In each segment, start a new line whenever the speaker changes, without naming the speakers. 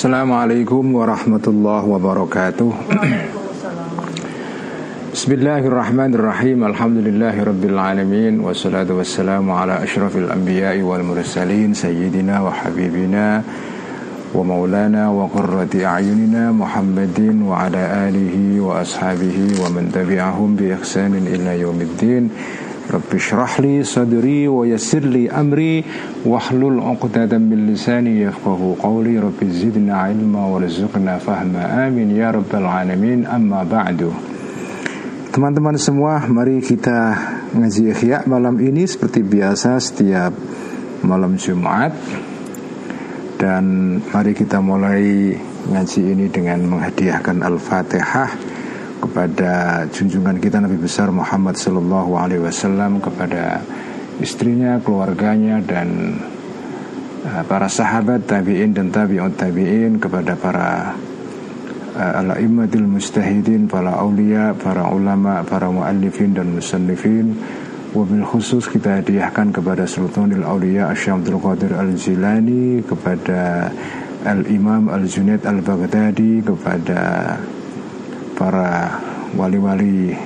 Assalamualaikum warahmatullahi wabarakatuh Bismillahirrahmanirrahim Alhamdulillahi rabbil alamin Wassalatu wassalamu ala ashrafil anbiya'i wal mursalin Sayyidina wa habibina Wa maulana wa qurrati a'yunina Muhammadin wa ala alihi wa ashabihi Wa man tabi'ahum bi ihsanin ila yaumiddin Rabbi syrah li wa amri Wahlul uqdatan min lisani zidna fahma amin Ya Rabbal alamin amma Teman-teman semua mari kita ngaji ikhya malam ini seperti biasa setiap malam Jumat. Dan mari kita mulai ngaji ini dengan menghadiahkan Al-Fatihah kepada junjungan kita Nabi besar Muhammad Sallallahu Alaihi Wasallam kepada istrinya, keluarganya dan uh, para sahabat tabiin dan tabiut tabiin kepada para uh, al-immatil mustahidin, para aulia, para ulama, para muallifin dan musannifin. Wabil khusus kita hadiahkan kepada Sultanul Aulia Asyamdul Qadir Al-Jilani Kepada Al-Imam Al-Junaid Al-Baghdadi Kepada para wali-wali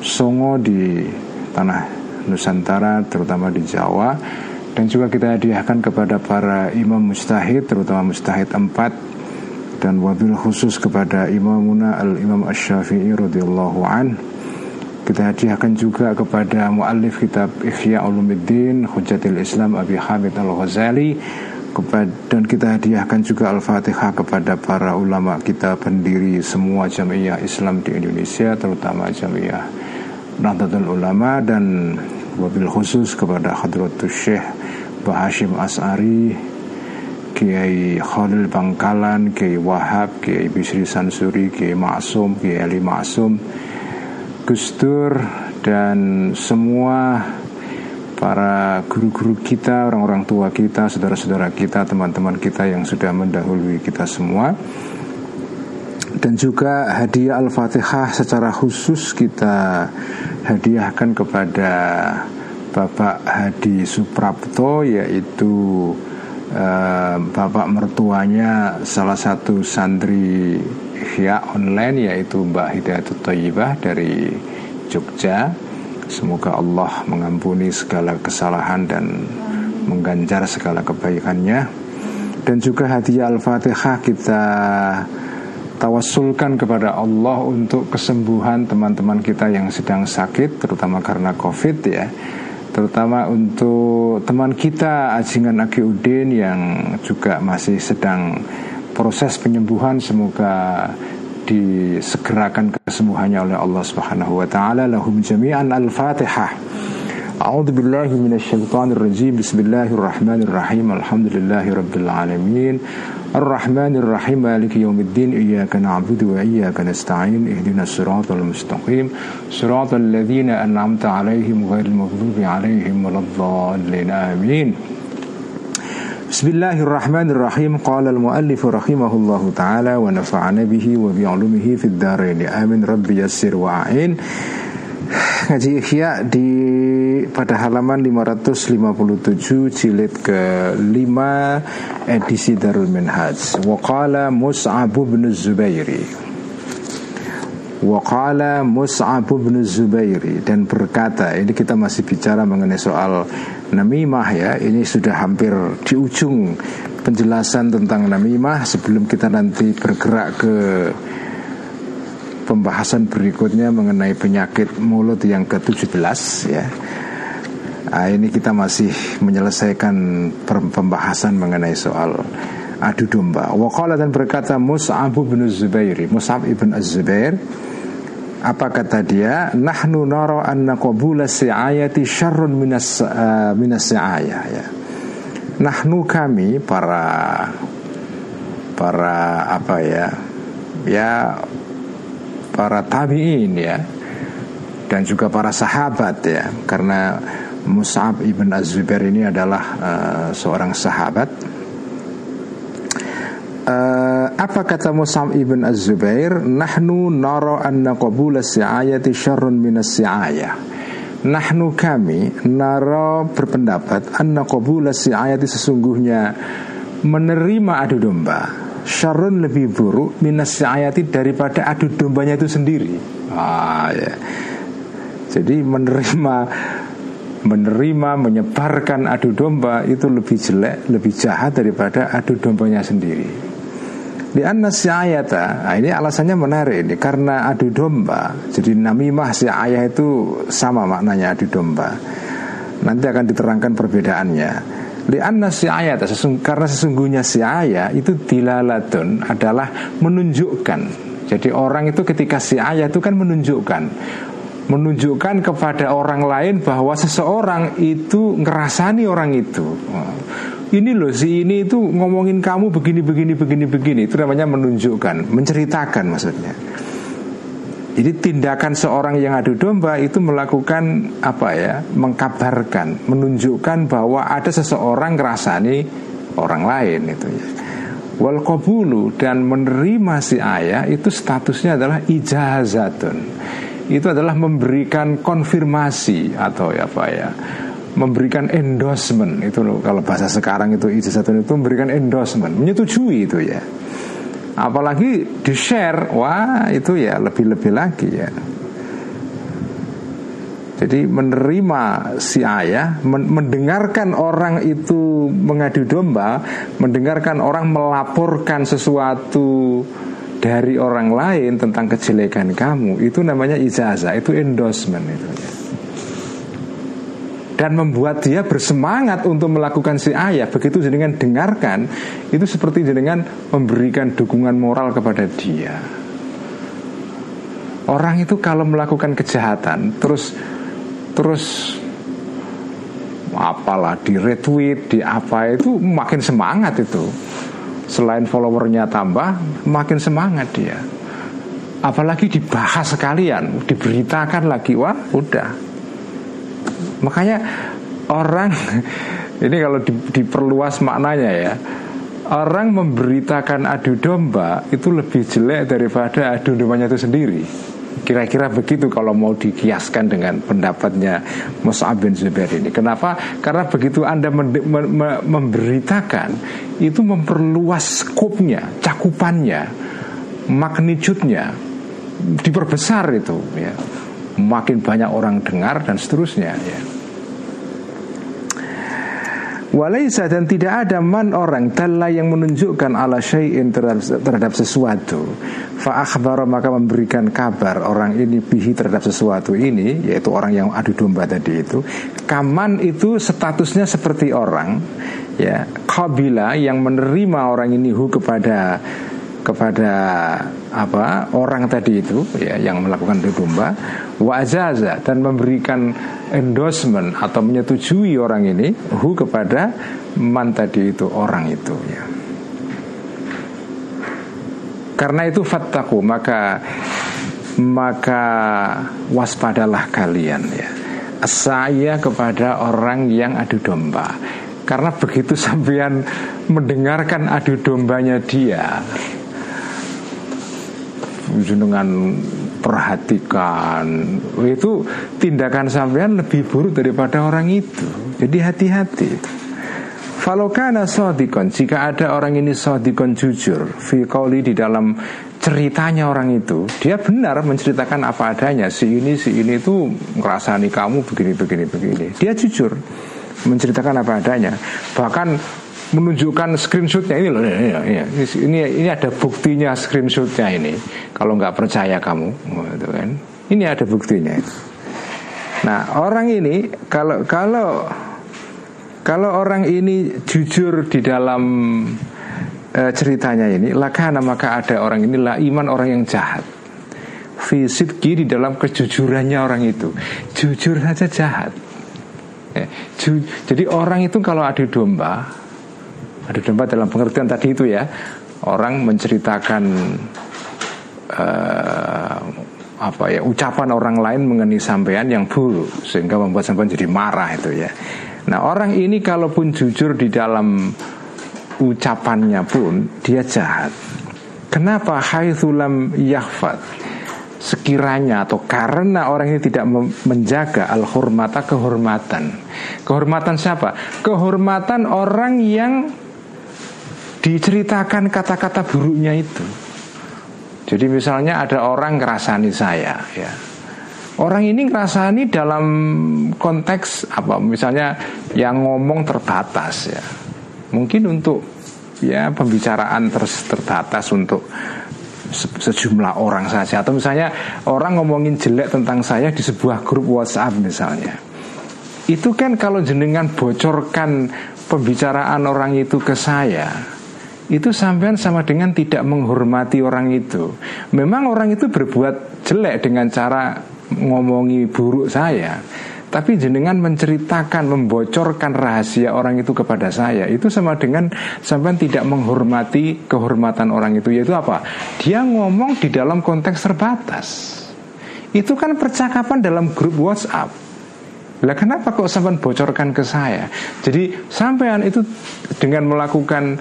Songo di tanah Nusantara terutama di Jawa. Dan juga kita hadiahkan kepada para imam mustahid terutama mustahid empat dan wabil khusus kepada imamuna al-imam asy-syafi'i radhiyallahu an. Kita hadiahkan juga kepada muallif kitab Ihya Ulumuddin Hujatil Islam Abi Hamid Al-Ghazali dan kita hadiahkan juga Al-Fatihah kepada para ulama kita pendiri semua jamiah Islam di Indonesia terutama jamiah Nahdlatul Ulama dan wabil khusus kepada Hadratus Syekh Bahashim As'ari Kiai Khalil Bangkalan Kiai Wahab Kiai Bisri Sansuri Kiai Maksum Kiai Ali Maksum Gustur dan semua para guru-guru kita, orang-orang tua kita, saudara-saudara kita, teman-teman kita yang sudah mendahului kita semua. Dan juga hadiah Al-Fatihah secara khusus kita hadiahkan kepada Bapak Hadi Suprapto yaitu uh, Bapak mertuanya salah satu santri Hya online yaitu Mbak Hidayatul Thayyibah dari Jogja Semoga Allah mengampuni segala kesalahan dan mengganjar segala kebaikannya. Dan juga hadiah Al-Fatihah kita tawasulkan kepada Allah untuk kesembuhan teman-teman kita yang sedang sakit Terutama karena Covid ya. Terutama untuk teman kita Ajingan Agiudin yang juga masih sedang proses penyembuhan. Semoga disegerakan kesembuhannya oleh Allah Subhanahu wa taala. Lahum jami'an al-Fatihah. A'udzu billahi minasyaitonir rajim Bismillahirrahmanirrahim. Alhamdulillahi rabbil alamin. Ar-Rahmanir Rahim Maliki yaumiddin Iyyaka na'budu wa iyyaka nasta'in. Ihdinas siratal mustaqim. Siratal ladzina an'amta 'alaihim ghairil maghdubi 'alaihim waladdallin. Amin Bismillahirrahmanirrahim. Qala al-muallif rahimahullahu ta'ala Wa nafa'ana bihi wa bi'ulumihi Fid daraini. Amin. Rabbi yassir wa'ain Ngaji Ihya di pada halaman 557 jilid ke 5 edisi Darul Minhaj. Wa qala Mus'ab bin Zubairi Waqala Mus'ab bin Zubairi. Dan berkata Ini kita masih bicara mengenai soal Namimah ya. Ini sudah hampir di ujung Penjelasan tentang Namimah. Sebelum kita nanti bergerak ke Pembahasan berikutnya Mengenai penyakit mulut yang ke-17 ya. Nah, Ini kita masih menyelesaikan Pembahasan mengenai soal adu domba. Waqala dan berkata Mus'ab bin Zubairi, Mus'ab ibn Az-Zubair apa kata dia? Nahnu nara anna qabula si'ayati syarrun minas uh, minas si'ayah ya. Nahnu kami para para apa ya? Ya para tabi'in ya dan juga para sahabat ya karena Mus'ab ibn Az-Zubair ini adalah uh, seorang sahabat uh, apa kata Mus'ab ibn Az-Zubair nahnu nara anna qabula si'ayati syarrun minas si'ayah nahnu kami nara berpendapat anna qabula si'ayati sesungguhnya menerima adu domba syarun lebih buruk minas ayati daripada adu dombanya itu sendiri. Ah, ya. Jadi menerima menerima menyebarkan adu domba itu lebih jelek, lebih jahat daripada adu dombanya sendiri. Di anas ayata, nah ini alasannya menarik ini karena adu domba. Jadi namimah si ayah itu sama maknanya adu domba. Nanti akan diterangkan perbedaannya. Di anas si ayat karena sesungguhnya si ayah itu dilalatun adalah menunjukkan. Jadi orang itu ketika si ayah itu kan menunjukkan menunjukkan kepada orang lain bahwa seseorang itu ngerasani orang itu. Ini loh si ini itu ngomongin kamu begini begini begini begini itu namanya menunjukkan, menceritakan maksudnya. Jadi tindakan seorang yang adu domba itu melakukan apa ya, mengkabarkan, menunjukkan bahwa ada seseorang ngerasani orang lain itu ya. Wal dan menerima si ayah itu statusnya adalah ijazatun itu adalah memberikan konfirmasi atau ya apa ya memberikan endorsement. Itu loh kalau bahasa sekarang itu ijazah itu memberikan endorsement menyetujui itu ya. Apalagi di share wah itu ya lebih-lebih lagi ya. Jadi menerima si ayah mendengarkan orang itu mengadu domba mendengarkan orang melaporkan sesuatu dari orang lain tentang kejelekan kamu itu namanya ijazah itu endorsement itu. Dan membuat dia bersemangat untuk melakukan si ayah. Begitu jenengan dengarkan itu seperti jenengan memberikan dukungan moral kepada dia. Orang itu kalau melakukan kejahatan terus terus apalah di retweet di apa itu makin semangat itu Selain followernya tambah Makin semangat dia. Apalagi dibahas sekalian Diberitakan lagi Wah udah. Makanya orang Ini kalau di, diperluas maknanya ya Orang memberitakan adu domba Itu lebih jelek daripada adu dombanya itu sendiri Kira-kira begitu kalau mau dikiaskan dengan pendapatnya Mus'ab bin Zubair ini. Kenapa? Karena begitu Anda memberitakan Itu memperluas skopnya, cakupannya Magnitudenya Diperbesar itu ya. Makin banyak orang dengar dan seterusnya ya Walaisa dan tidak ada man orang Dalla yang menunjukkan ala syai'in terhadap, terhadap sesuatu. Fa maka memberikan kabar orang ini bihi terhadap sesuatu ini Yaitu orang yang adu domba tadi itu Kaman itu statusnya seperti orang ya Kabila yang menerima orang ini hu kepada kepada apa orang tadi itu ya yang melakukan domba wajaza dan memberikan endorsement atau menyetujui orang ini hu kepada man tadi itu orang itu ya. Karena itu fattaku maka maka waspadalah kalian ya. Saya kepada orang yang adu domba. Karena begitu sampean mendengarkan adu dombanya dia dengan perhatikan. Itu tindakan sampean lebih buruk daripada orang itu. Jadi hati-hati. Falokana sodikon Jika ada orang ini sodikon jujur Fikoli di dalam ceritanya orang itu Dia benar menceritakan apa adanya. Si ini, si ini itu ngerasani kamu begini, begini, begini. Dia jujur menceritakan apa adanya. Bahkan menunjukkan screenshotnya. Ini loh ini, ini, ini, ini ada buktinya screenshotnya ini kalau nggak percaya kamu gitu kan. Ini ada buktinya. Nah orang ini kalau kalau kalau orang ini jujur di dalam e, ceritanya ini lakana maka ada orang ini lah iman orang yang jahat. Fisidki di dalam kejujurannya orang itu. Jujur saja jahat. Ya, jadi orang itu kalau adu domba Adu domba dalam pengertian tadi itu ya Orang menceritakan uh, apa ya ucapan orang lain mengenai sampean yang buruk sehingga membuat sampean jadi marah itu ya. Nah orang ini kalaupun jujur di dalam ucapannya pun dia jahat. Kenapa haitsulam yahfad? Sekiranya atau karena orang ini tidak menjaga al-hurmata kehormatan. Kehormatan siapa? Kehormatan orang yang diceritakan kata-kata buruknya itu. Jadi misalnya ada orang ngerasani saya ya. Orang ini ngerasani dalam konteks apa? Misalnya yang ngomong terbatas ya. Mungkin untuk ya pembicaraan terus terbatas untuk sejumlah orang saja atau misalnya orang ngomongin jelek tentang saya di sebuah grup WhatsApp misalnya itu kan kalau jenengan bocorkan pembicaraan orang itu ke saya itu sampean sama dengan tidak menghormati orang itu. Memang orang itu berbuat jelek dengan cara ngomongi buruk saya. Tapi jenengan menceritakan, membocorkan rahasia orang itu kepada saya Itu sama dengan sampai tidak menghormati kehormatan orang itu Yaitu apa? Dia ngomong di dalam konteks terbatas Itu kan percakapan dalam grup WhatsApp lah kenapa kok sampai bocorkan ke saya? Jadi sampean itu dengan melakukan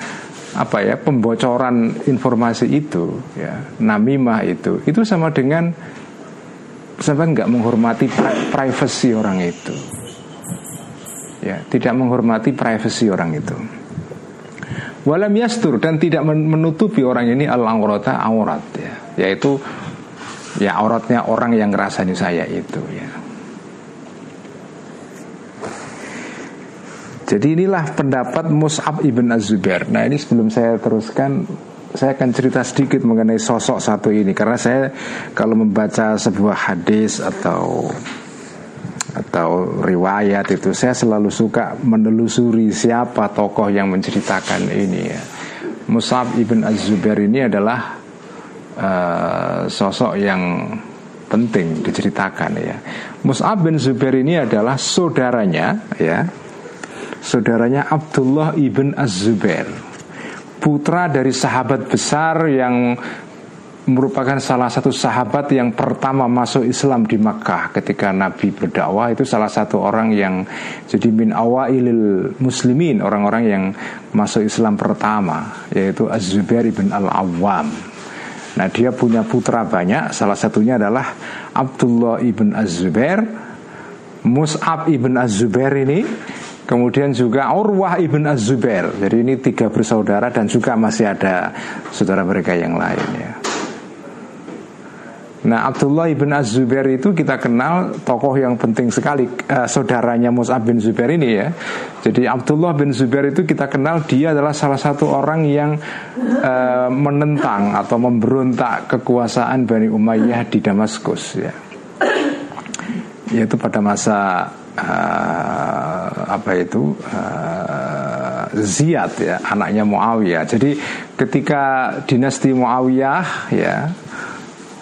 apa ya pembocoran informasi itu ya namimah itu itu sama dengan sampai nggak menghormati privasi orang itu. Ya tidak menghormati privasi orang itu. Walam yastur dan tidak menutupi orang ini al aurat ya. Yaitu ya auratnya orang yang ngerasani saya itu ya Jadi inilah pendapat Mus'ab ibn Az-Zubair Nah ini sebelum saya teruskan Saya akan cerita sedikit mengenai sosok satu ini Karena saya kalau membaca sebuah hadis atau atau riwayat itu saya selalu suka menelusuri siapa tokoh yang menceritakan ini ya. Mus'ab ibn Az-Zubair ini adalah uh, sosok yang penting diceritakan ya. Mus'ab bin Zubair ini adalah saudaranya ya saudaranya Abdullah ibn Az-Zubair putra dari sahabat besar yang merupakan salah satu sahabat yang pertama masuk Islam di Makkah ketika Nabi berdakwah. Itu salah satu orang yang jadi min awailil muslimin orang-orang yang masuk Islam pertama yaitu Az-Zubair ibn Al-Awwam. Nah dia punya putra banyak. Salah satunya adalah Abdullah ibn Az-Zubair. Mus'ab ibn Az-Zubair ini Kemudian juga Urwah ibn Az-Zubair. Jadi ini tiga bersaudara dan juga masih ada saudara mereka yang lain ya. Nah Abdullah ibn Az-Zubair itu kita kenal tokoh yang penting sekali uh, Saudaranya Mus'ab bin Zubair ini ya. Jadi Abdullah bin Zubair itu kita kenal Dia adalah salah satu orang yang uh, menentang atau memberontak kekuasaan Bani Umayyah di Damaskus ya. Yaitu pada masa uh, apa itu uh, Ziyad ya anaknya Muawiyah. Jadi ketika dinasti Muawiyah ya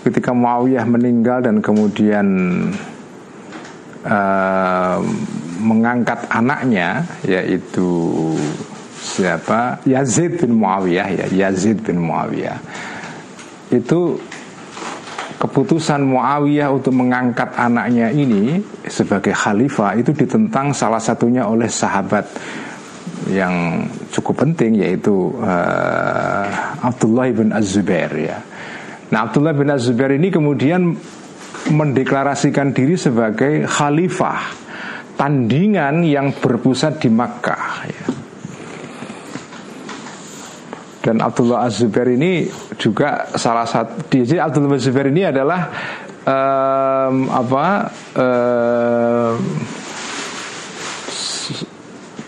ketika Muawiyah meninggal dan kemudian uh, mengangkat anaknya yaitu siapa Yazid bin Muawiyah ya Yazid bin Muawiyah itu keputusan Muawiyah untuk mengangkat anaknya ini sebagai khalifah itu ditentang salah satunya oleh sahabat yang cukup penting yaitu uh, Abdullah bin Az-Zubair ya. Nah Abdullah bin Az-Zubair ini kemudian mendeklarasikan diri sebagai khalifah tandingan yang berpusat di Makkah ya. Dan Abdullah Az-Zubair ini juga salah satu jadi Abdullah Az-Zubair ini adalah um, apa um,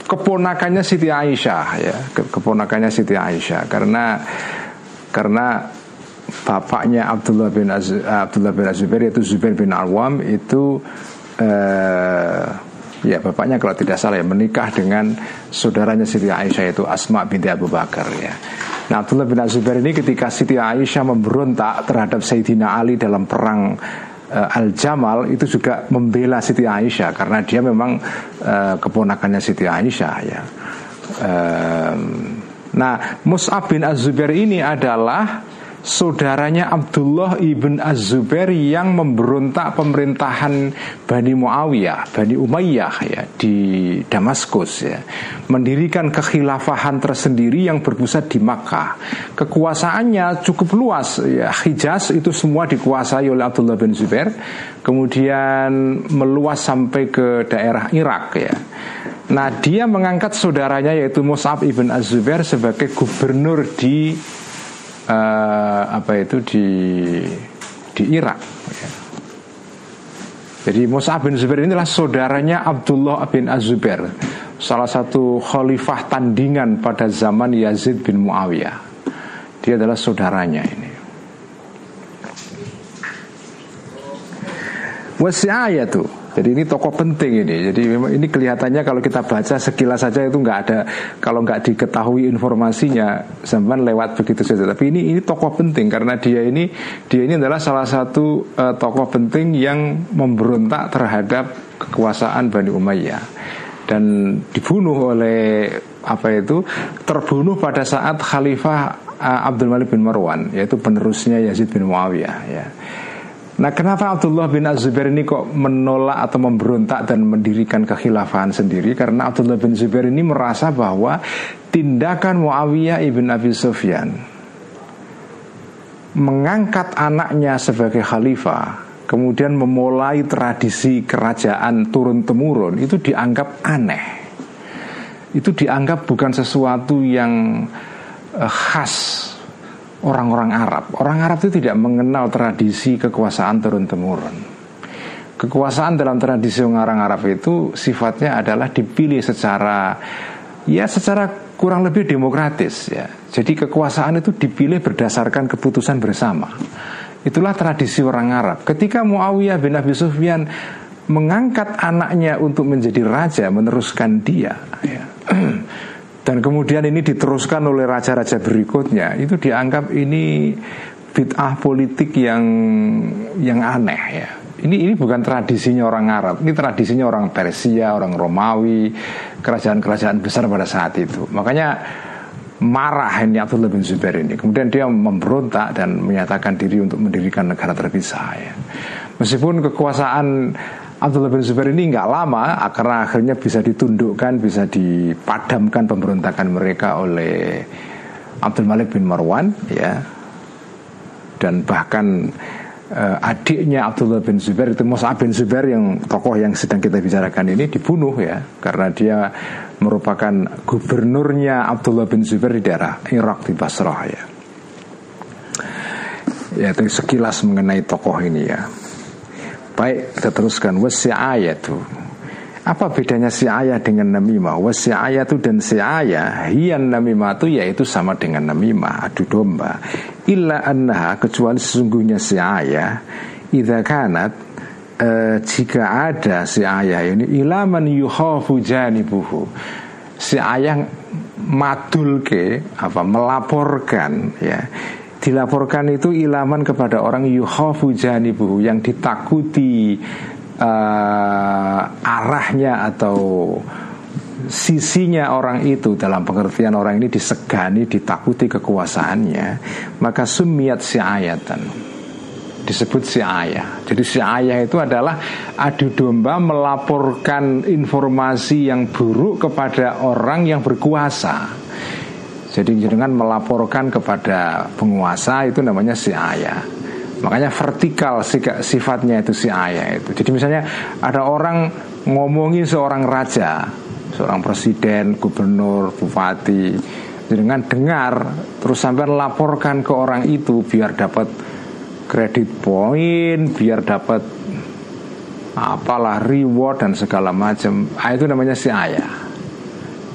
keponakannya Siti Aisyah ya. Keponakannya Siti Aisyah. Karena karena bapaknya Abdullah bin Az, Abdullah bin Az-Zubair yaitu Zubair bin Awam itu uh, ya bapaknya kalau tidak salah ya menikah dengan saudaranya Siti Aisyah yaitu Asma binti Abu Bakar ya Nah Abdullah bin Zubair ini ketika Siti Aisyah memberontak terhadap Sayyidina Ali dalam perang uh, Al-Jamal itu juga membela Siti Aisyah karena dia memang uh, keponakannya Siti Aisyah ya. Uh, nah Mus'ab bin Az-Zubair ini adalah saudaranya Abdullah ibn Az-Zubair yang memberontak pemerintahan Bani Muawiyah, Bani Umayyah ya di Damaskus ya. Mendirikan kekhilafahan tersendiri yang berpusat di Makkah. Kekuasaannya cukup luas ya. Hijaz itu semua dikuasai oleh Abdullah bin Zubair. Kemudian meluas sampai ke daerah Irak ya. Nah dia mengangkat saudaranya yaitu Mus'ab ibn Az-Zubair sebagai gubernur di uh, apa itu di di Irak. Jadi Mus'ab bin Zubair inilah saudaranya Abdullah bin Az-Zubair Salah satu khalifah tandingan pada zaman Yazid bin Muawiyah. Dia adalah saudaranya ini. Wasi'ayatu jadi ini tokoh penting ini. Jadi memang ini kelihatannya kalau kita baca sekilas saja itu nggak ada kalau nggak diketahui informasinya zaman lewat begitu saja. Tapi ini ini tokoh penting karena dia ini dia ini adalah salah satu uh, tokoh penting yang memberontak terhadap kekuasaan Bani Umayyah dan dibunuh oleh apa itu terbunuh pada saat Khalifah uh, Abdul Malik bin Marwan yaitu penerusnya Yazid bin Muawiyah ya. Nah kenapa Abdullah bin Az-Zubair ini kok menolak atau memberontak dan mendirikan kekhilafahan sendiri? Karena Abdullah bin Zubair ini merasa bahwa tindakan Muawiyah ibn Abi Sufyan Mengangkat anaknya sebagai khalifah Kemudian memulai tradisi kerajaan turun-temurun Itu dianggap aneh. Itu dianggap bukan sesuatu yang uh, khas orang-orang Arab. Orang Arab itu tidak mengenal tradisi kekuasaan turun-temurun. Kekuasaan dalam tradisi orang Arab itu sifatnya adalah dipilih secara ya secara kurang lebih demokratis ya. Jadi kekuasaan itu dipilih berdasarkan keputusan bersama. Itulah tradisi orang Arab. Ketika Muawiyah bin Abi Sufyan mengangkat anaknya untuk menjadi raja, meneruskan dia, ya. dan kemudian ini diteruskan oleh raja-raja berikutnya. Itu dianggap ini bid'ah politik yang yang aneh ya. Ini ini bukan tradisinya orang Arab. Ini tradisinya orang Persia orang Romawi kerajaan-kerajaan besar pada saat itu. Makanya marah ini Abdullah bin Zubair ini. Kemudian dia memberontak dan menyatakan diri untuk mendirikan negara terpisah ya. Meskipun kekuasaan Abdullah bin Zubair ini nggak lama karena akhirnya bisa ditundukkan, bisa dipadamkan pemberontakan mereka oleh Abdul Malik bin Marwan ya. Dan bahkan uh, adiknya Abdullah bin Zubair itu Mus'ab bin Zubair yang tokoh yang sedang kita bicarakan ini dibunuh ya karena dia merupakan gubernurnya Abdullah bin Zubair di daerah Irak di Basrah ya. Ya, itu sekilas mengenai tokoh ini ya. Baik, kita teruskan wasi'ayatu. Apa bedanya si ayah dengan namimah? Wasi'ayatu dan si ayah hian namimah itu yaitu sama dengan namimah, adu domba. Illa annaha kecuali sesungguhnya si ayah kanat e, jika ada si ayah ini ilaman yuhafu janibuhu. Si ayah madulke apa melaporkan ya dilaporkan itu ilaman kepada orang yuhafu janibuhu yang ditakuti uh, arahnya atau sisinya orang itu. Dalam pengertian orang ini disegani ditakuti kekuasaannya maka sumiat si ayatan disebut si ayah jadi si ayah itu adalah adu domba melaporkan informasi yang buruk kepada orang yang berkuasa jadi dengan melaporkan kepada penguasa itu namanya si ayah. Makanya vertikal sifatnya itu si ayah itu. Jadi misalnya ada orang ngomongin seorang raja, seorang presiden, gubernur, bupati, dengan dengar terus sampai laporkan ke orang itu biar dapat kredit poin, biar dapat apalah reward dan segala macam. Ah, itu namanya si ayah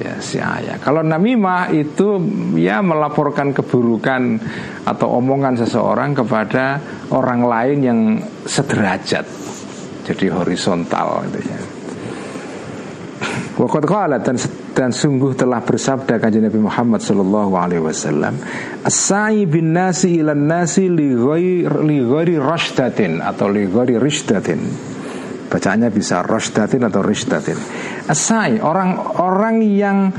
ya si ayah. Kalau namimah itu ya melaporkan keburukan atau omongan seseorang kepada orang lain yang sederajat. Jadi horizontal itu ya. Waqad dan dan sungguh telah bersabda kanjeng Nabi Muhammad sallallahu alaihi wasallam as-sa'i bin nasi ilan nasi li ghairi rashdatin atau li ghairi rishdatin Bacaannya bisa rosdatin atau rishdatin. Asai orang-orang yang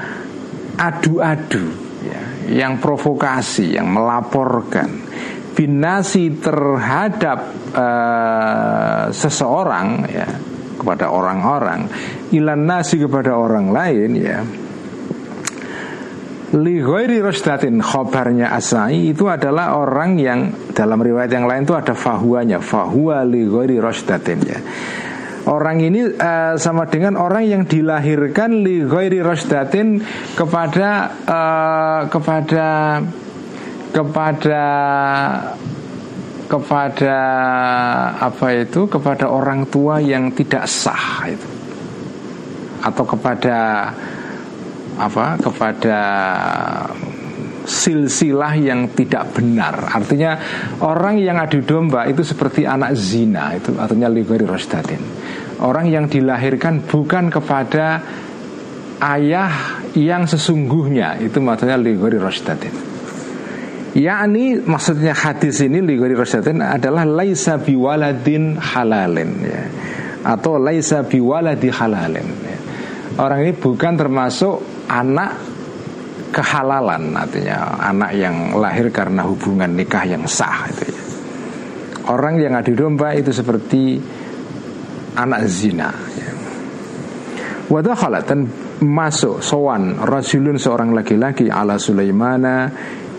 adu-adu ya, Yang provokasi, yang melaporkan. Binasi terhadap uh, seseorang ya Kepada orang-orang. Ilan nasi kepada orang lain ya. Li ghairi rosdatin khobarnya asai itu adalah orang yang dalam riwayat yang lain itu ada fahuanya. Fahuwa li ghairi rosdatin ya Orang ini uh, sama dengan orang yang dilahirkan li ghairi rasdatin kepada uh, kepada kepada kepada apa itu? Kepada orang tua yang tidak sah itu. Atau kepada apa? Kepada silsilah yang tidak benar. Artinya orang yang adu domba itu seperti anak zina itu artinya ligori rosdatin. Orang yang dilahirkan bukan kepada ayah yang sesungguhnya itu maksudnya ligori rosdatin. Yakni maksudnya hadis ini ligori rosdatin adalah laisa biwaladin halalin ya. Atau laisa biwaladi halalin ya. Orang ini bukan termasuk anak kehalalan artinya anak yang lahir karena hubungan nikah yang sah itu ya. Orang yang adu domba itu seperti anak zina ya. Dan masuk sowan Rasulun seorang laki-laki ala Sulaimana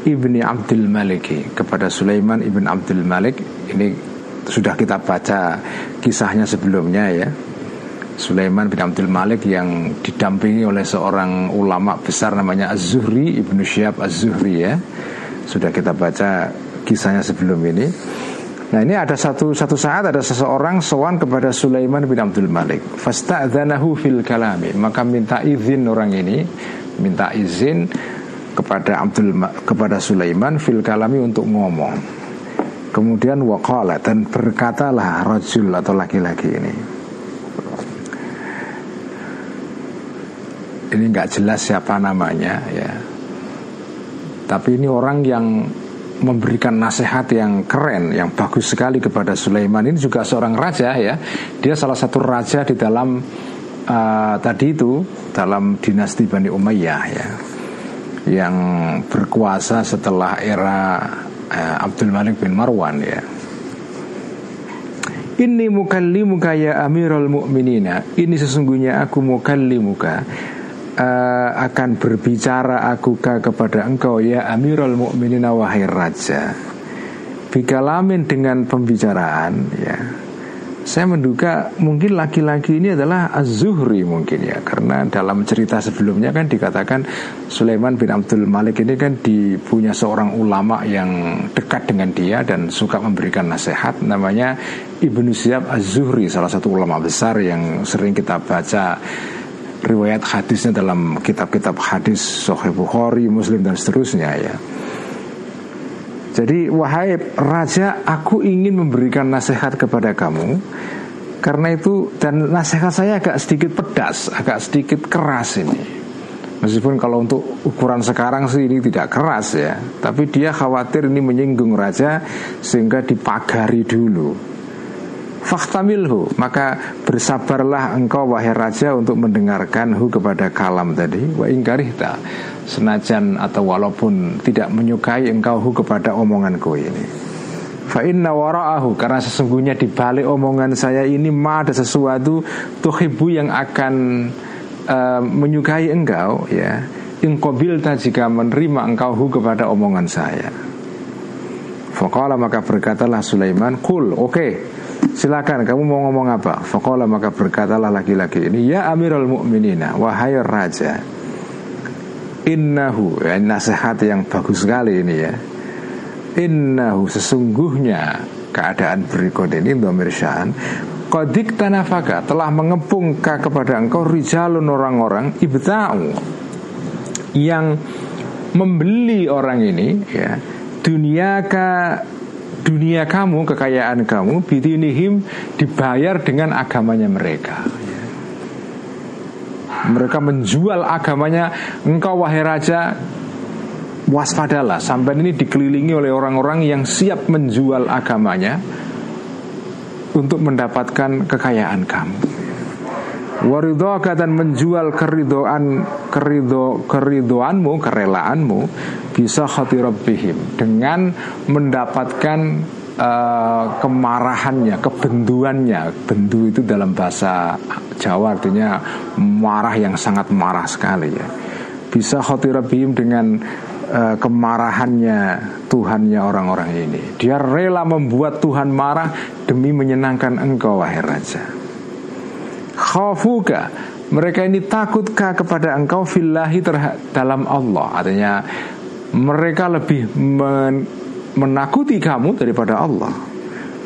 ibni Abdul Malik kepada Sulaiman ibn Abdul Malik ini sudah kita baca kisahnya sebelumnya ya Sulaiman bin Abdul Malik yang didampingi oleh seorang ulama besar namanya Az-Zuhri Ibnu Syihab Az-Zuhri ya. Sudah kita baca kisahnya sebelum ini. Nah ini ada satu satu saat ada seseorang sowan kepada Sulaiman bin Abdul Malik. Fasta'dzanahu fil kalami. Maka minta izin orang ini, minta izin kepada Abdul kepada Sulaiman fil kalami untuk ngomong. Kemudian waqala dan berkatalah rajul atau laki-laki ini. Ini nggak jelas siapa namanya ya. Tapi ini orang yang memberikan nasihat yang keren yang bagus sekali kepada Sulaiman. Ini juga seorang raja ya. Dia salah satu raja di dalam uh, tadi itu dalam dinasti Bani Umayyah ya. Yang berkuasa setelah era uh, Abdul Malik bin Marwan ya. Ini mukallimuka ya amirul mu'minina. Ini sesungguhnya aku mukallimuka uh, akan berbicara aku kepada engkau ya Amirul Mukminin wahai raja. Bikalamin dengan pembicaraan ya. Saya menduga mungkin laki-laki ini adalah Az-Zuhri mungkin ya Karena dalam cerita sebelumnya kan dikatakan Sulaiman bin Abdul Malik ini kan dipunya seorang ulama yang dekat dengan dia Dan suka memberikan nasihat Namanya Ibnu Syihab Az-Zuhri Salah satu ulama besar yang sering kita baca riwayat hadisnya dalam kitab-kitab hadis Sahih Bukhari, Muslim dan seterusnya ya. Jadi wahai raja, aku ingin memberikan nasihat kepada kamu karena itu dan nasihat saya agak sedikit pedas, agak sedikit keras ini. Meskipun kalau untuk ukuran sekarang sih ini tidak keras ya, tapi dia khawatir ini menyinggung raja sehingga dipagari dulu. Faktamilhu Maka bersabarlah engkau wahai raja Untuk mendengarkan hu kepada kalam tadi. Wa ingkarihta Senajan atau walaupun tidak menyukai engkau hu kepada omonganku ini. Fa inna wara'ahu. Karena sesungguhnya di balik omongan saya ini Ma ada sesuatu Tuhibu yang akan uh, Menyukai engkau ya. Ingkobilta jika menerima engkau hu kepada omongan saya. Fakala maka berkatalah Sulaiman Kul oke. okay, Silakan kamu mau ngomong apa? Fakola maka berkatalah laki-laki ini Ya Amirul Mukminina Wahai Raja Innahu ya, Nasihat yang bagus sekali ini ya Innahu sesungguhnya Keadaan berikut ini Domir Syahan Kodik tanafaka telah mengepung kepada engkau rijalun orang-orang ibta'u yang membeli orang ini ya ka dunia kamu, kekayaan kamu, bidinihim dibayar dengan agamanya mereka. Mereka menjual agamanya, engkau wahai raja, waspadalah. Sampai ini dikelilingi oleh orang-orang yang siap menjual agamanya untuk mendapatkan kekayaan kamu. Waridhoka dan menjual keridoan kerido keridoanmu kerelaanmu bisa khati rabbihim. Dengan mendapatkan uh, kemarahannya kebenduannya. Bendu itu dalam bahasa Jawa artinya marah yang sangat marah sekali ya. Bisa khati rabbihim dengan uh, kemarahannya Tuhannya orang-orang ini. Dia rela membuat Tuhan marah demi menyenangkan engkau wahai raja khafuka. Mereka ini takutkah kepada engkau? Fillahi dalam Allah. Artinya mereka lebih men menakuti kamu daripada Allah.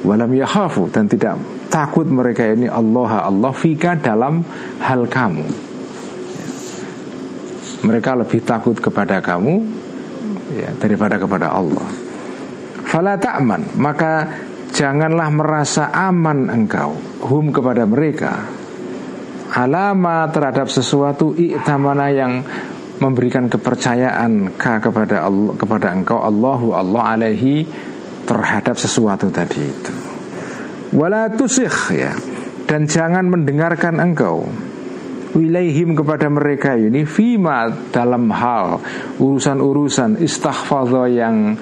Walam yakhafu. Dan tidak takut mereka ini Allah Allah fika dalam hal kamu. Mereka lebih takut kepada kamu ya, daripada kepada Allah. Fala ta'man. Maka janganlah merasa aman engkau. Hum kepada mereka alama terhadap sesuatu iktamana yang memberikan kepercayaan ka kepada Allah kepada engkau Allahu Allah alaihi terhadap sesuatu tadi itu. Wala tusikh ya. Dan jangan mendengarkan engkau. Wilaihim kepada mereka ini fima dalam hal urusan-urusan istaghfadha yang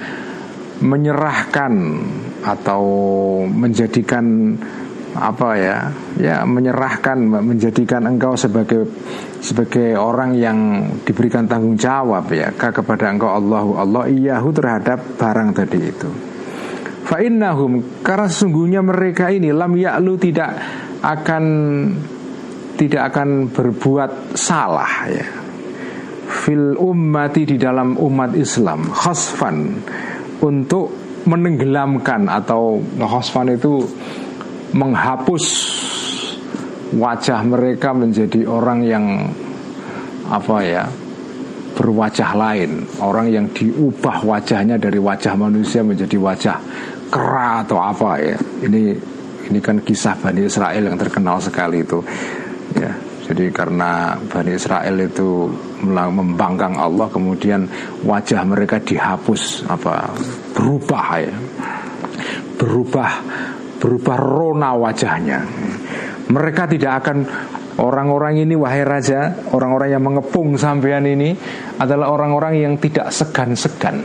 menyerahkan atau menjadikan apa ya ya menyerahkan menjadikan engkau sebagai sebagai orang yang diberikan tanggung jawab ya kepada engkau Allahu Allah iyahu terhadap barang tadi itu. Fa innahum karena sesungguhnya mereka ini lam ya'lu tidak akan tidak akan berbuat salah ya. Fil ummati di dalam umat Islam khasfan untuk menenggelamkan atau khasfan itu menghapus wajah mereka menjadi orang yang apa ya berwajah lain. Orang yang diubah wajahnya dari wajah manusia menjadi wajah kera atau apa ya. Ini ini kan kisah Bani Israel yang terkenal sekali itu ya. Jadi karena Bani Israel itu membangkang Allah kemudian wajah mereka dihapus apa berubah ya. Berubah berubah rona wajahnya. Mereka tidak akan orang-orang ini wahai raja, orang-orang yang mengepung sampean ini adalah orang-orang yang tidak segan-segan.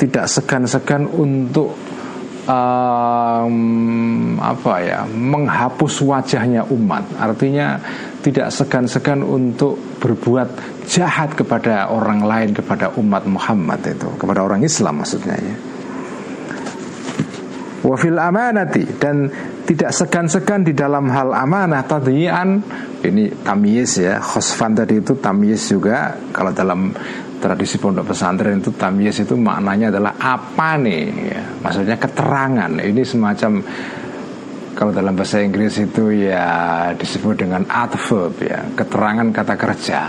Tidak segan-segan untuk um, apa ya menghapus wajahnya umat artinya tidak segan-segan untuk berbuat jahat kepada orang lain kepada umat Muhammad itu kepada orang Islam maksudnya ya wafil amanati. Dan tidak segan-segan di dalam hal amanah tadian ini tamyiz ya. Khosfan tadi itu tamyiz juga. Kalau dalam tradisi pondok pesantren itu tamyiz itu maknanya adalah apa nih ya. Maksudnya keterangan. Ini semacam kalau dalam bahasa Inggris itu ya disebut dengan adverb ya. Keterangan kata kerja.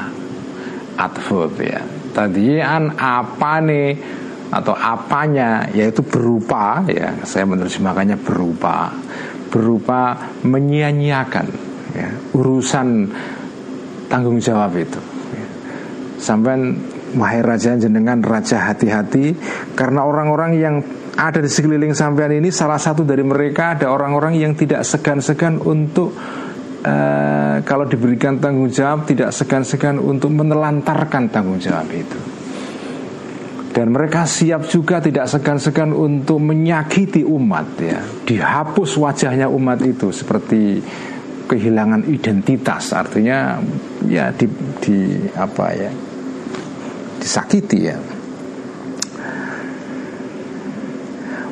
Adverb ya. Tadian apa nih atau apanya yaitu berupa ya saya menerjemahkannya berupa berupa menyia-nyiakan ya, urusan tanggung jawab itu ya. sampai wahai raja jenengan raja hati-hati karena orang-orang yang ada di sekeliling sampean ini salah satu dari mereka ada orang-orang yang tidak segan-segan untuk uh, kalau diberikan tanggung jawab tidak segan-segan untuk menelantarkan tanggung jawab itu dan mereka siap juga tidak segan-segan untuk menyakiti umat ya. Dihapus wajahnya umat itu seperti kehilangan identitas. Artinya ya di, di apa ya disakiti ya.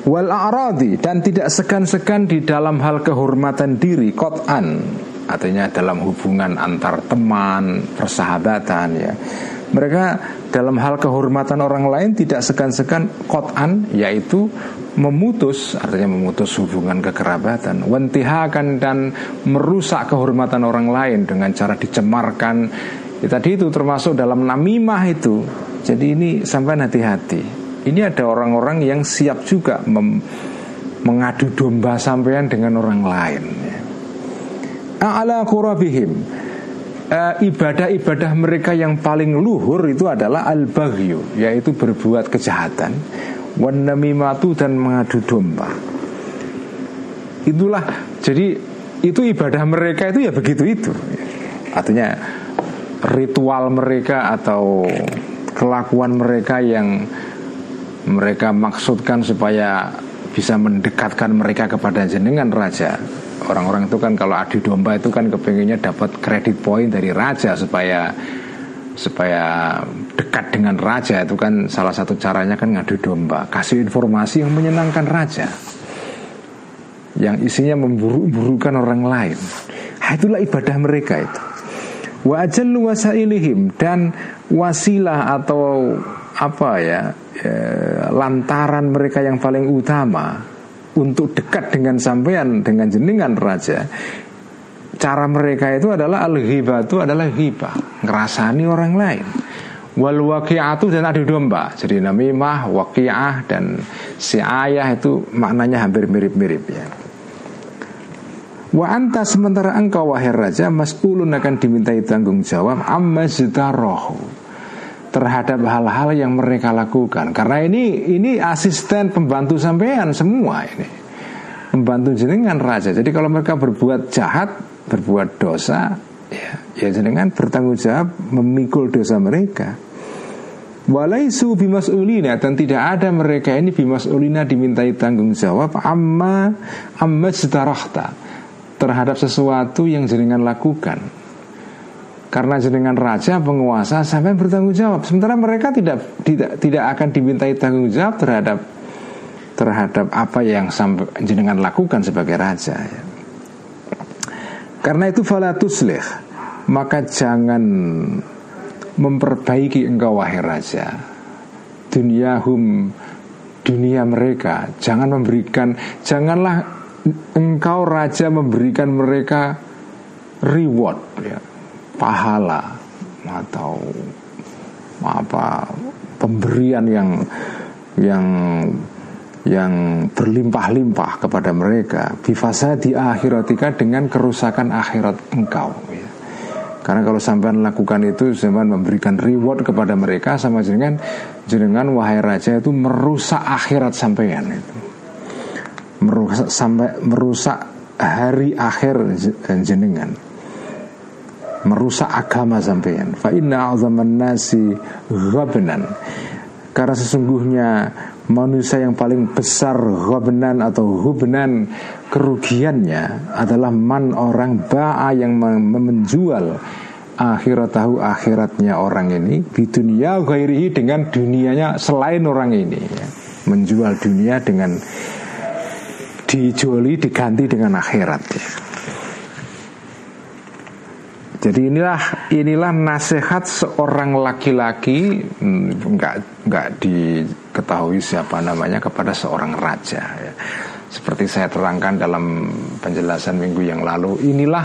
Wal a'radi dan tidak segan-segan di dalam hal kehormatan diri kotan artinya dalam hubungan antar teman persahabatan ya mereka dalam hal kehormatan orang lain tidak segan-segan kotan yaitu memutus artinya memutus hubungan kekerabatan. Wentihakan dan merusak kehormatan orang lain dengan cara dicemarkan. Ya, tadi itu termasuk dalam namimah itu. Jadi ini sampai hati-hati. Ini ada orang-orang yang siap juga mengadu domba sampean dengan orang lain. Ya. A'la kurabihim ibadah-ibadah mereka yang paling luhur itu adalah al-baghyu yaitu berbuat kejahatan wan namimatu dan mengadu domba. Itulah jadi itu ibadah mereka itu ya begitu itu. Artinya ritual mereka atau kelakuan mereka yang mereka maksudkan supaya bisa mendekatkan mereka kepada jenengan raja orang-orang itu kan kalau adu domba itu kan kepengennya dapat kredit poin dari raja supaya supaya dekat dengan raja. Itu kan salah satu caranya kan ngadu domba. Kasih informasi yang menyenangkan raja. Yang isinya memburu-burukan orang lain. Itulah ibadah mereka itu. Wa ajallu wasailihim dan wasilah atau apa ya, ya lantaran mereka yang paling utama untuk dekat dengan sampean dengan jenengan raja. Cara mereka itu adalah al itu adalah ghibah ngerasani orang lain. Wal waqi'atu dan adu domba. Jadi namimah waqi'ah dan si ayah itu maknanya hampir mirip-mirip ya. Wa anta sementara engkau wahai raja mas'ulun akan dimintai tanggung jawab amma zitarohu terhadap hal-hal yang mereka lakukan. Karena ini ini asisten pembantu sampean semua ini. Pembantu jenengan raja. Jadi kalau mereka berbuat jahat berbuat dosa ya, ya jenengan bertanggung jawab memikul dosa mereka. Walaisu bimas'ulina. Dan tidak ada mereka ini bimas'ulina dimintai tanggung jawab. Amma amma terhadap sesuatu yang jenengan lakukan karena jenengan raja penguasa sampai bertanggung jawab. Sementara mereka tidak tidak tidak akan dimintai tanggung jawab terhadap terhadap apa yang sampai jenengan lakukan sebagai raja ya. karena itu falatuslih maka jangan memperbaiki engkau wahai raja. Dunia hum dunia mereka. Jangan memberikan janganlah engkau raja memberikan mereka reward ya, pahala atau apa pemberian yang yang yang berlimpah-limpah kepada mereka. Bifasa di akhiratika dengan kerusakan akhirat engkau ya. karena kalau sampai lakukan itu sampai memberikan reward kepada mereka sama jenengan jenengan wahai raja itu merusak akhirat sampean itu. Merusak sampai merusak hari akhir jenengan merusak agama sampean fa inna azaman nasi ghabnan karena sesungguhnya manusia yang paling besar ghabnan atau hubnan kerugiannya adalah man orang ba'a yang menjual akhirat tahu akhiratnya orang ini di dunia gairihi dengan dunianya selain orang ini. Menjual dunia dengan dijuali diganti dengan akhirat. Jadi inilah inilah nasihat seorang laki-laki hmm, nggak nggak diketahui siapa namanya kepada seorang raja. Ya. Seperti saya terangkan dalam penjelasan minggu yang lalu, inilah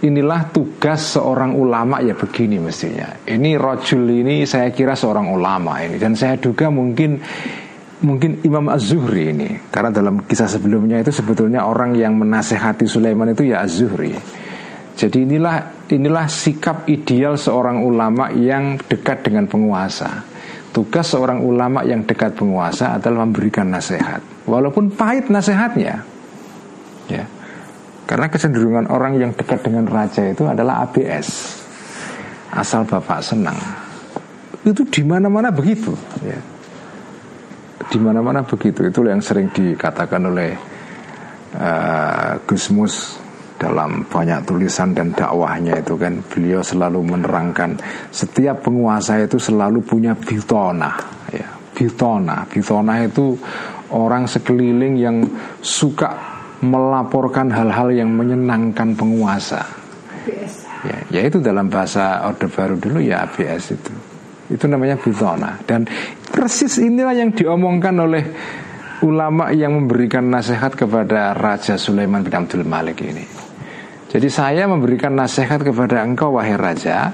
inilah tugas seorang ulama ya begini mestinya. Ini rojul ini saya kira seorang ulama ini dan saya duga mungkin mungkin Imam Az-Zuhri ini karena dalam kisah sebelumnya itu sebetulnya orang yang menasehati Sulaiman itu ya Az-Zuhri. Jadi inilah inilah sikap ideal seorang ulama yang dekat dengan penguasa. Tugas seorang ulama yang dekat penguasa adalah memberikan nasihat, walaupun pahit nasihatnya. Ya. Karena kecenderungan orang yang dekat dengan raja itu adalah ABS. Asal bapak senang. Itu di mana-mana begitu, ya di mana-mana begitu. Itu yang sering dikatakan oleh uh, Gusmus dalam banyak tulisan dan dakwahnya itu kan beliau selalu menerangkan setiap penguasa itu selalu punya bitona ya. Bitona bitona itu orang sekeliling yang suka melaporkan hal-hal yang menyenangkan penguasa. Ya yaitu dalam bahasa Orde Baru dulu ya ABS itu. Itu namanya bitona dan persis inilah yang diomongkan oleh ulama yang memberikan nasihat kepada Raja Sulaiman bin Abdul Malik ini. Jadi saya memberikan nasihat kepada engkau wahai raja,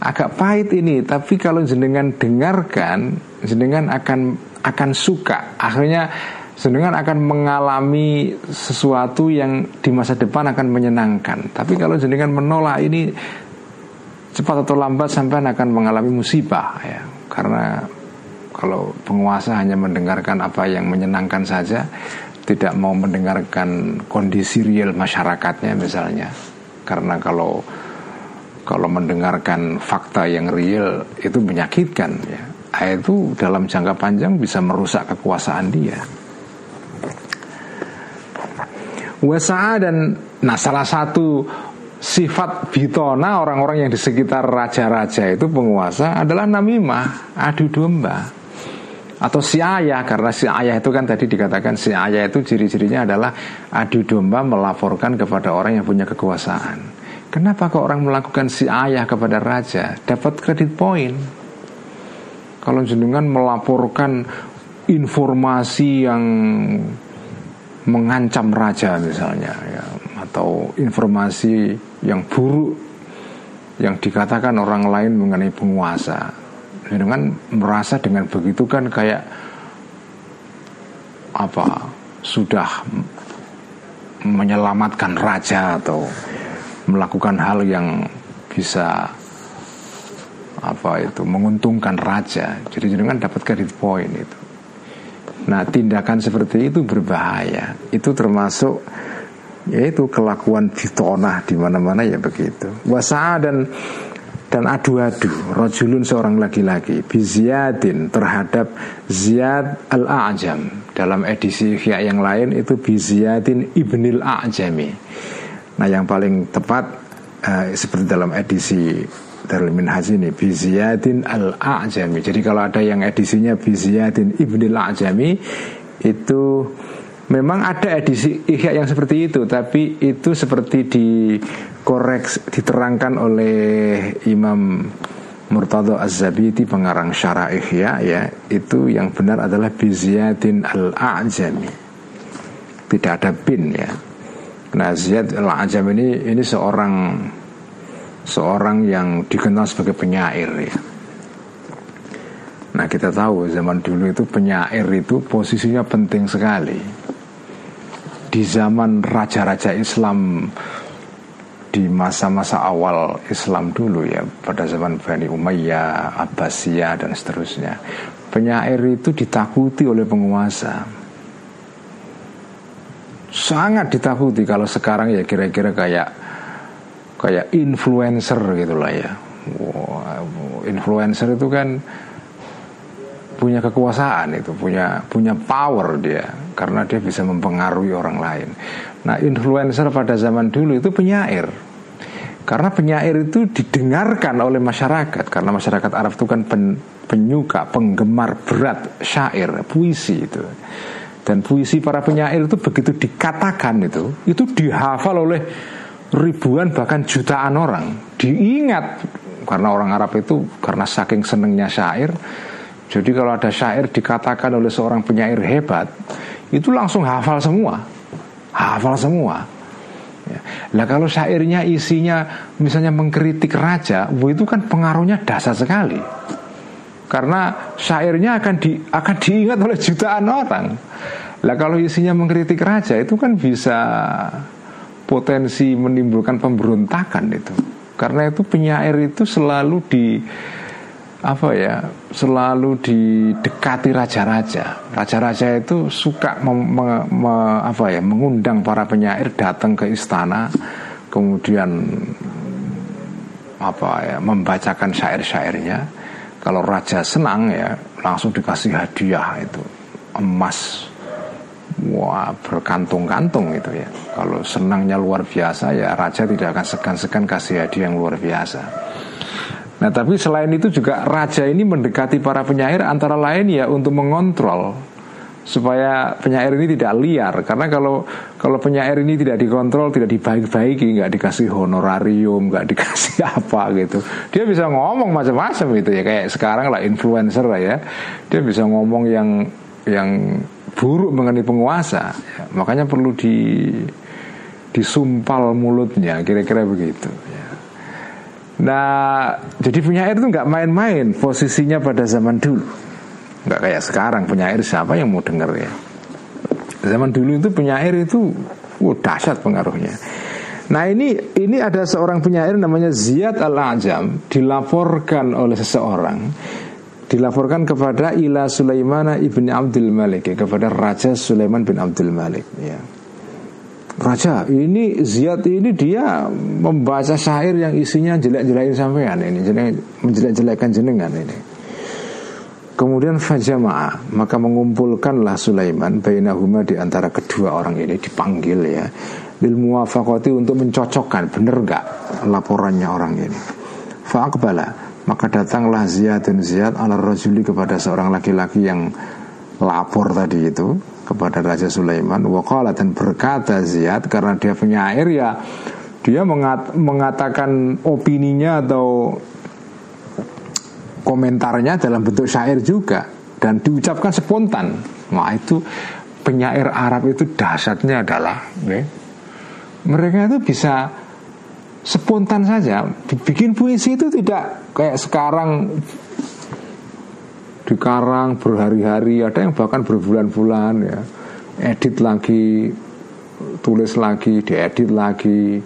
agak pahit ini, tapi kalau jenengan dengarkan, jenengan akan akan suka. Akhirnya jenengan akan mengalami sesuatu yang di masa depan akan menyenangkan. Tapi kalau jenengan menolak ini cepat atau lambat sampai akan mengalami musibah ya karena kalau penguasa hanya mendengarkan apa yang menyenangkan saja tidak mau mendengarkan kondisi real masyarakatnya misalnya. Karena kalau kalau mendengarkan fakta yang real itu menyakitkan ya. Itu dalam jangka panjang bisa merusak kekuasaan dia. Wasa'a dan nah salah satu sifat bitona orang-orang yang di sekitar raja-raja itu penguasa adalah namimah, adu domba atau si ayah karena si ayah itu kan tadi dikatakan si ayah itu ciri-cirinya adalah adu domba melaporkan kepada orang yang punya kekuasaan. Kenapa kok orang melakukan si ayah kepada raja dapat kredit poin? Kalau jenengan melaporkan informasi yang mengancam raja misalnya ya, atau informasi yang buruk yang dikatakan orang lain mengenai penguasa dengan merasa dengan begitu kan kayak apa sudah menyelamatkan raja atau melakukan hal yang bisa apa itu menguntungkan raja. Jadi jangan dapat kredit poin itu. Nah tindakan seperti itu berbahaya. Itu termasuk yaitu kelakuan fitonah di mana-mana ya begitu. Wasa dan dan adu-adu rojulun seorang laki-laki biziadin terhadap Ziyad al-A'jam. Dalam edisi Ihya yang lain itu biziadin ibnil A'jami. Nah yang paling tepat uh, seperti dalam edisi dari Minhaj ini biziadin al-A'jami. Jadi kalau ada yang edisinya biziadin ibnil A'jami itu Memang ada edisi Ihya yang seperti itu, tapi itu seperti dikoreks diterangkan oleh Imam Murtado Az-Zabiti pengarang Syarah Ihya ya, itu yang benar adalah Biziyadin Al-A'jami. Tidak ada bin ya. Nah, Ziyad Al-A'jam ini ini seorang seorang yang dikenal sebagai penyair ya. Nah kita tahu zaman dulu itu penyair itu posisinya penting sekali di zaman raja-raja Islam di masa-masa awal Islam dulu ya pada zaman Bani Umayyah, Abbasiyah dan seterusnya. Penyair itu ditakuti oleh penguasa. Sangat ditakuti kalau sekarang ya kira-kira kayak kayak influencer gitulah ya. Wow, influencer itu kan punya kekuasaan itu punya punya power dia karena dia bisa mempengaruhi orang lain. Nah influencer pada zaman dulu itu penyair. Karena penyair itu didengarkan oleh masyarakat karena masyarakat Arab itu kan pen, penyuka penggemar berat syair puisi itu. Dan puisi para penyair itu begitu dikatakan itu itu dihafal oleh ribuan bahkan jutaan orang. Diingat karena orang Arab itu karena saking senengnya syair jadi kalau ada syair dikatakan oleh seorang penyair hebat, itu langsung hafal semua, hafal semua. Ya. Nah kalau syairnya isinya misalnya mengkritik raja, itu kan pengaruhnya dasar sekali. Karena syairnya akan di, akan diingat oleh jutaan orang. Lah kalau isinya mengkritik raja itu kan bisa potensi menimbulkan pemberontakan itu. Karena itu penyair itu selalu di apa ya selalu didekati raja-raja. Raja-raja itu suka mem, me, me, apa ya mengundang para penyair datang ke istana, kemudian apa ya membacakan syair-syairnya. Kalau raja senang ya langsung dikasih hadiah itu emas. Wah berkantung-kantung itu ya. Kalau senangnya luar biasa ya raja tidak akan segan-segan kasih hadiah yang luar biasa. Nah tapi selain itu juga raja ini mendekati para penyair antara lain ya untuk mengontrol supaya penyair ini tidak liar. Karena kalau kalau penyair ini tidak dikontrol tidak dibaik-baiki nggak dikasih honorarium nggak dikasih apa gitu. Dia bisa ngomong macam-macam gitu ya kayak sekarang lah influencer lah ya. Dia bisa ngomong yang yang buruk mengenai penguasa. Ya, makanya perlu di disumpal mulutnya kira-kira begitu Nah, jadi penyair itu nggak main-main posisinya pada zaman dulu. Nggak kayak sekarang penyair siapa yang mau denger ya. Zaman dulu itu penyair itu uh, dahsyat pengaruhnya. Nah ini ini ada seorang penyair namanya Ziyad al-Ajam dilaporkan oleh seseorang dilaporkan kepada Ila Sulaiman ibni Abdul Malik ya, kepada Raja Sulaiman bin Abdul Malik ya. Raja, ini Ziyad ini dia membaca syair yang isinya jelek-jelekin sampean ini, menjelek-jelekan jenengan ini. Kemudian fajama'a maka mengumpulkanlah Sulaiman bainahuma di antara kedua orang ini dipanggil ya lil muwafaqati untuk mencocokkan benar gak laporannya orang ini. Fa'akbala maka datanglah Ziyad dan Ziyad ala rajuli kepada seorang laki-laki yang lapor tadi itu kepada Raja Sulaiman. Wakala dan berkata Ziyad karena dia penyair ya dia mengat, mengatakan opininya atau komentarnya dalam bentuk syair juga. Dan diucapkan spontan. Wah itu penyair Arab itu dahsyatnya adalah ya, mereka itu bisa spontan saja. Bikin puisi itu tidak kayak sekarang dikarang berhari-hari ada yang bahkan berbulan-bulan ya. Edit lagi tulis lagi diedit lagi.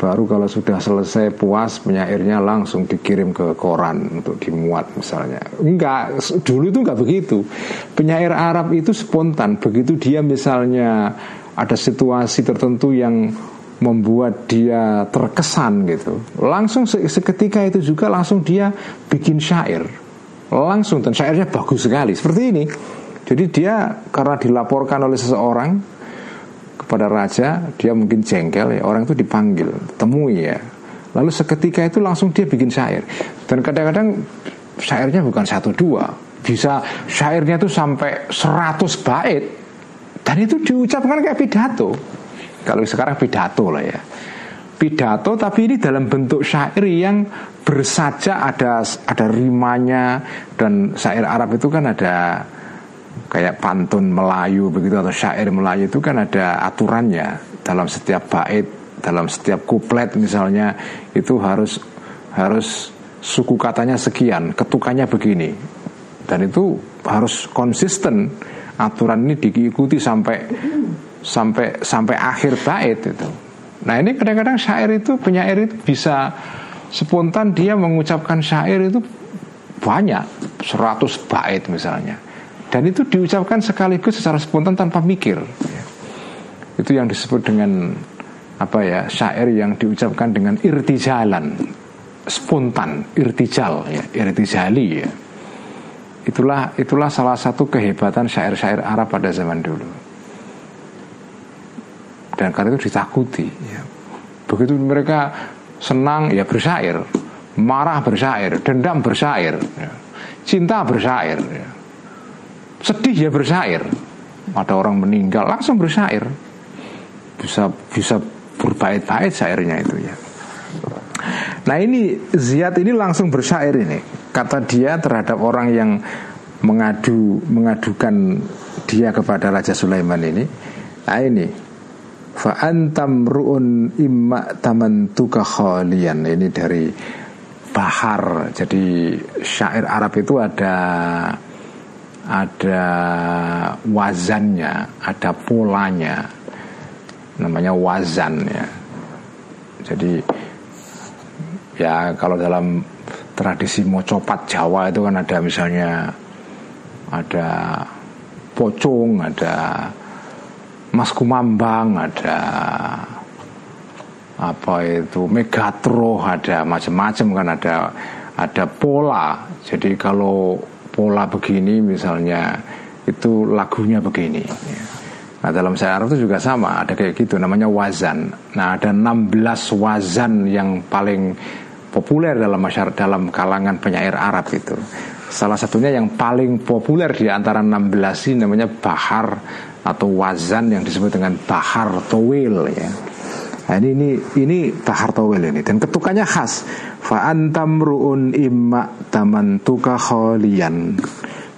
Baru kalau sudah selesai puas penyairnya langsung dikirim ke koran untuk dimuat misalnya. Enggak dulu itu enggak begitu. Penyair Arab itu spontan. Begitu dia misalnya ada situasi tertentu yang membuat dia terkesan gitu langsung seketika itu juga langsung dia bikin syair langsung dan syairnya bagus sekali. Seperti ini. Jadi dia karena dilaporkan oleh seseorang kepada raja dia mungkin jengkel ya. Orang itu dipanggil temui ya. Lalu seketika itu langsung dia bikin syair. Dan kadang-kadang syairnya bukan satu dua. Bisa syairnya itu sampai seratus bait. Dan itu diucapkan kayak pidato. Kalau sekarang pidato lah ya pidato tapi ini dalam bentuk syair yang bersaja ada ada rimanya dan syair Arab itu kan ada kayak pantun Melayu begitu atau syair Melayu itu kan ada aturannya dalam setiap bait, dalam setiap kuplet misalnya itu harus harus suku katanya sekian, ketukannya begini. Dan itu harus konsisten aturan ini diikuti sampai sampai sampai akhir bait itu. Nah, ini kadang-kadang syair itu penyair itu bisa spontan dia mengucapkan syair itu banyak 100 bait misalnya. Dan itu diucapkan sekaligus secara spontan tanpa mikir. Itu yang disebut dengan apa ya syair yang diucapkan dengan irtijalan. Spontan irtijal ya irtijali ya. Itulah itulah salah satu kehebatan syair-syair Arab pada zaman dulu dan karena itu ditakuti. Ya. begitu mereka senang ya bersyair marah bersyair dendam bersyair ya. cinta bersyair ya. Sedih ya bersyair ada orang meninggal langsung bersyair bisa bisa berbait-bait syairnya itu ya. Nah ini Ziyad ini langsung bersyair ini. Kata dia terhadap orang yang mengadu mengadukan dia kepada Raja Sulaiman ini. Nah ini fa antam ruun imma tamantuka khalian. Ini dari bahar. Jadi syair Arab itu ada ada wazannya, ada polanya, namanya wazan ya. Jadi ya kalau dalam tradisi mocopat Jawa itu kan ada misalnya ada pocong, ada mas kumambang, ada. Apa itu? Megatro, ada macam-macam kan ada. Ada pola. Jadi kalau pola begini misalnya itu lagunya begini. Nah dalam syair itu juga sama Ada kayak gitu namanya wazan. Nah ada 16 wazan yang paling populer dalam masyarakat dalam kalangan penyair Arab itu. Salah satunya yang paling populer di antara 16 ini namanya bahar atau wazan yang disebut dengan bahar towil ya. Nah, ini ini ini bahar towil ini. Dan ketukannya khas. Fa antam ruun imma tamantuka khalian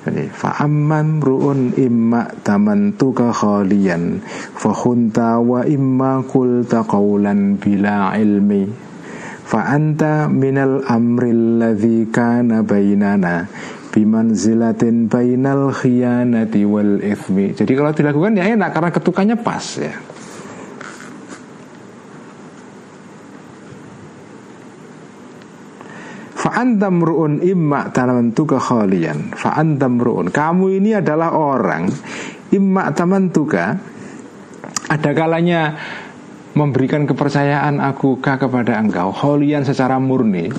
jadi fa amman ruun imma tamantuka khalian fa khunta wa imma qulta qawlan bila ilmi. Fa anta minal amri alladhi kana bainana bimanzilatin bainal khiyanati wal ithmi. Jadi kalau dilakukan ya enak karena ketukannya pas ya. Fa'antam ru'un imma tamantuka khalian. Fa'antam ru'un Kamu ini adalah orang Imma tamantuka Ada kalanya Memberikan kepercayaan aku kepada engkau? Khalian secara murni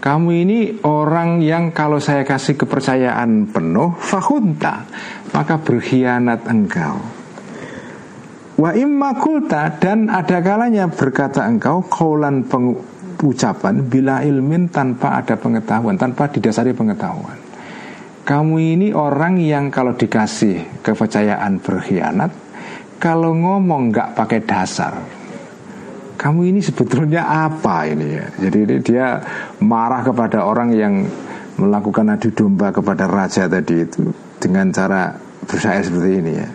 kamu ini orang yang kalau saya kasih kepercayaan penuh Fahunta Maka berkhianat engkau Wa imma kulta Dan ada kalanya berkata engkau Kaulan ucapan bila ilmin tanpa ada pengetahuan, tanpa didasari pengetahuan. Kamu ini orang yang kalau dikasih kepercayaan berkhianat, kalau ngomong nggak pakai dasar, kamu ini sebetulnya apa ini ya? Jadi dia marah kepada orang yang melakukan adu domba kepada raja tadi itu dengan cara bersyair seperti ini ya.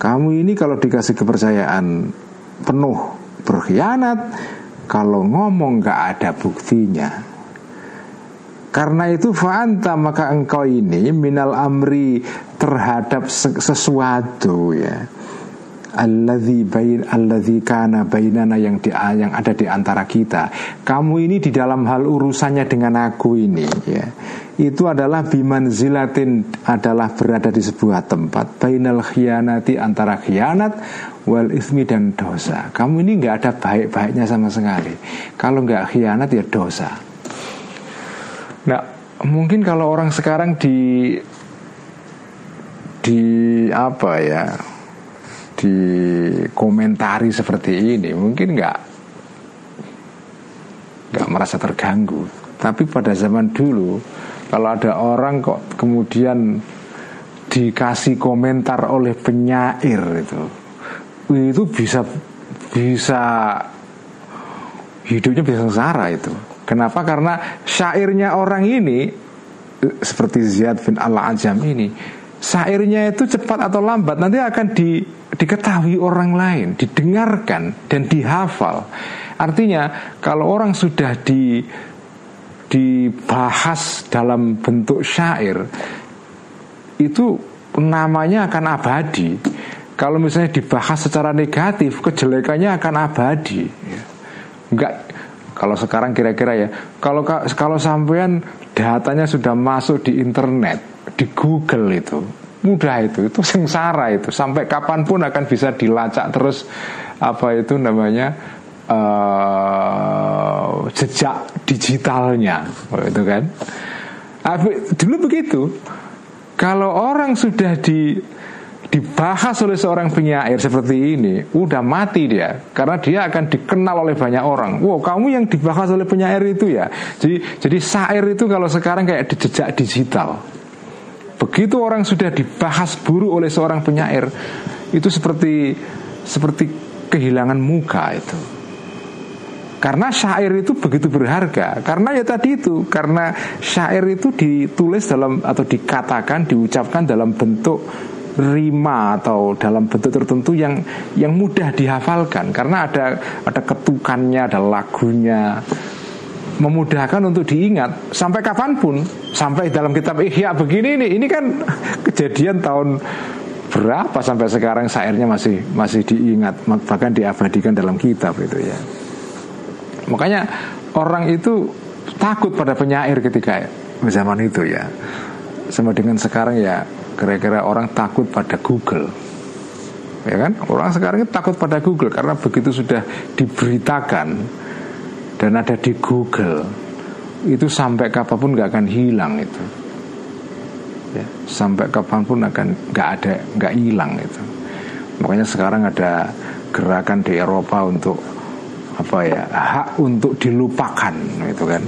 Kamu ini kalau dikasih kepercayaan penuh berkhianat kalau ngomong gak ada buktinya. Karena itu fa'anta maka engkau ini minal amri terhadap sesuatu ya alladzi bain alladzi kana bainana yang di, yang ada di antara kita. Kamu ini di dalam hal urusannya dengan aku ini ya. Itu adalah bimanzilatin adalah berada di sebuah tempat bainal khianati antara khianat wal ismi dan dosa. Kamu ini nggak ada baik-baiknya sama sekali. Kalau nggak khianat ya dosa. Nah, mungkin kalau orang sekarang di di apa ya dikomentari seperti ini mungkin nggak nggak merasa terganggu. Tapi pada zaman dulu kalau ada orang kok kemudian dikasih komentar oleh penyair itu itu bisa bisa hidupnya bisa sengsara itu. Kenapa? Karena syairnya orang ini seperti Ziyad bin Al-Ajam ini syairnya itu cepat atau lambat nanti akan di diketahui orang lain, didengarkan dan dihafal. Artinya kalau orang sudah di dibahas dalam bentuk syair itu namanya akan abadi. Kalau misalnya dibahas secara negatif, kejelekannya akan abadi. Enggak kalau sekarang kira-kira ya, kalau kalau sampean datanya sudah masuk di internet, di Google itu, mudah itu itu sengsara itu sampai kapan pun akan bisa dilacak terus apa itu namanya uh, jejak digitalnya itu kan dulu begitu kalau orang sudah di dibahas oleh seorang penyair seperti ini, udah mati dia, karena dia akan dikenal oleh banyak orang. Wow, kamu yang dibahas oleh penyair itu ya. Jadi, jadi syair itu kalau sekarang kayak di jejak digital. Begitu orang sudah dibahas buruk oleh seorang penyair, itu seperti seperti kehilangan muka itu. Karena syair itu begitu berharga. Karena ya tadi itu Karena syair itu ditulis dalam Atau dikatakan, diucapkan dalam bentuk Rima atau dalam bentuk tertentu yang yang mudah dihafalkan. Karena ada ada ketukannya, ada lagunya memudahkan untuk diingat. Sampai kapan pun? Sampai dalam kitab Ihya begini ini. Ini kan kejadian tahun berapa sampai sekarang syairnya masih masih diingat bahkan diabadikan dalam kitab itu ya. Makanya orang itu takut pada penyair ketika zaman itu ya. Sama dengan sekarang ya kira-kira orang takut pada Google. Ya kan? Orang sekarang takut pada Google karena begitu sudah diberitakan dan ada di Google. Itu sampai kapan pun nggak akan hilang itu. Ya, sampai kapan pun akan nggak ada nggak hilang itu. Makanya sekarang ada gerakan di Eropa untuk apa ya hak untuk dilupakan itu kan?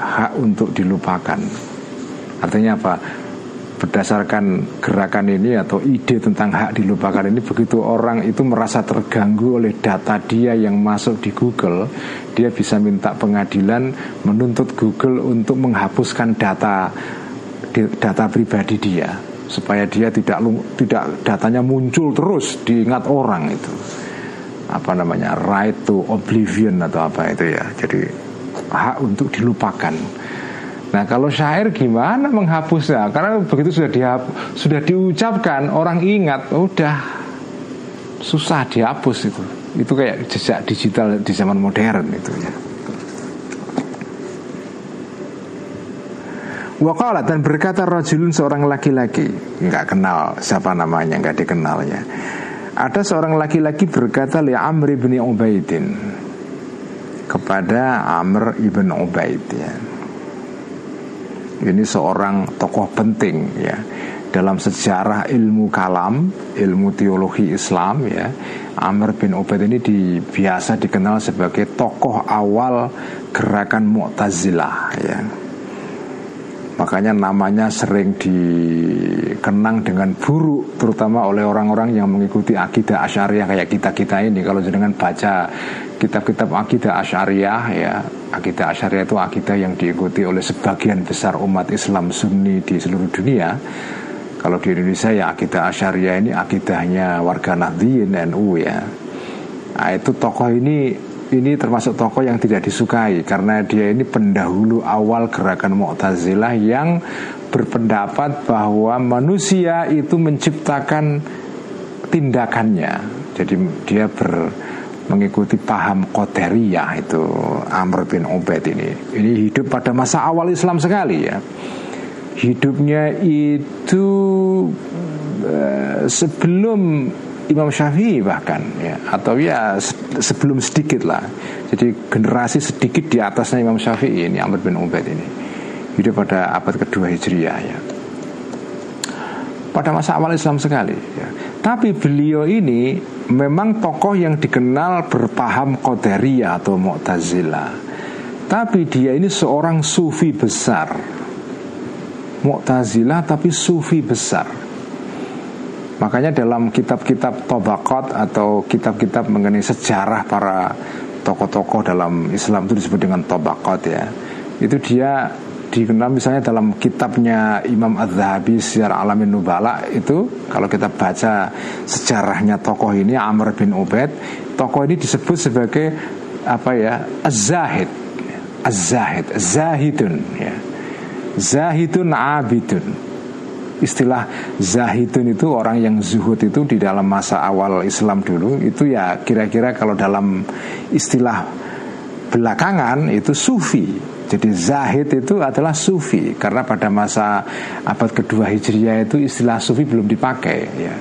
Hak untuk dilupakan. Artinya apa berdasarkan gerakan ini atau ide tentang hak dilupakan ini begitu orang itu merasa terganggu oleh data dia yang masuk di Google dia bisa minta pengadilan menuntut Google untuk menghapuskan data data pribadi dia supaya dia tidak tidak datanya muncul terus diingat orang itu. Apa namanya right to oblivion atau apa itu ya. Jadi hak untuk dilupakan Nah kalau syair gimana menghapusnya? Karena begitu sudah dihap, sudah diucapkan orang ingat, udah susah dihapus itu. Itu kayak jejak digital di zaman modern itu ya. Wakalat dan berkata rajulun seorang laki-laki nggak kenal siapa namanya nggak dikenalnya. Ada seorang laki-laki berkata li Amr ibn Ubaidin kepada Amr ibn Ubaid ya ini seorang tokoh penting ya dalam sejarah ilmu kalam, ilmu teologi Islam ya. Amr bin Ubaid ini di, biasa dikenal sebagai tokoh awal gerakan Mu'tazilah ya. Makanya namanya sering dikenang dengan buruk Terutama oleh orang-orang yang mengikuti akidah asyariah kayak kita-kita ini. Kalau dengan baca kitab-kitab akidah asyariah ya Akidah asyariah itu akidah yang diikuti oleh sebagian besar umat Islam sunni di seluruh dunia. Kalau di Indonesia ya akidah asyariah ini akidahnya warga Nahdien NU ya. Nah itu tokoh ini ini termasuk tokoh yang tidak disukai karena dia ini pendahulu awal gerakan Mu'tazilah yang berpendapat bahwa manusia itu menciptakan tindakannya. Jadi dia ber mengikuti paham Qadariyah itu Amr bin Ubaid ini. Ini hidup pada masa awal Islam sekali ya. Hidupnya itu uh, sebelum Imam Syafi'i bahkan ya. Atau ya sebelum sedikit lah. Jadi generasi sedikit di atasnya Imam Syafi'i ini Amr bin Ubaid ini. Hidup pada abad kedua Hijriah ya. Pada masa awal Islam sekali ya. tapi beliau ini memang tokoh yang dikenal berpaham Qadariyah atau Mu'tazilah tapi dia ini seorang sufi besar. Mu'tazilah tapi sufi besar Makanya dalam kitab-kitab Tobakot atau kitab-kitab mengenai sejarah para tokoh-tokoh dalam Islam itu disebut dengan Tobakot ya. Itu dia dikenal misalnya dalam kitabnya Imam Az-Zahabi sejarah Alamin Nubala itu kalau kita baca sejarahnya tokoh ini Amr bin Ubaid tokoh ini disebut sebagai apa ya? Az-Zahid. Az-Zahid. Zahidun ya. Zahidun Abidun istilah zahidun itu orang yang zuhud itu di dalam masa awal Islam dulu itu ya kira-kira kalau dalam istilah belakangan itu sufi. Jadi zahid itu adalah sufi karena pada masa abad kedua hijriah itu istilah sufi belum dipakai ya.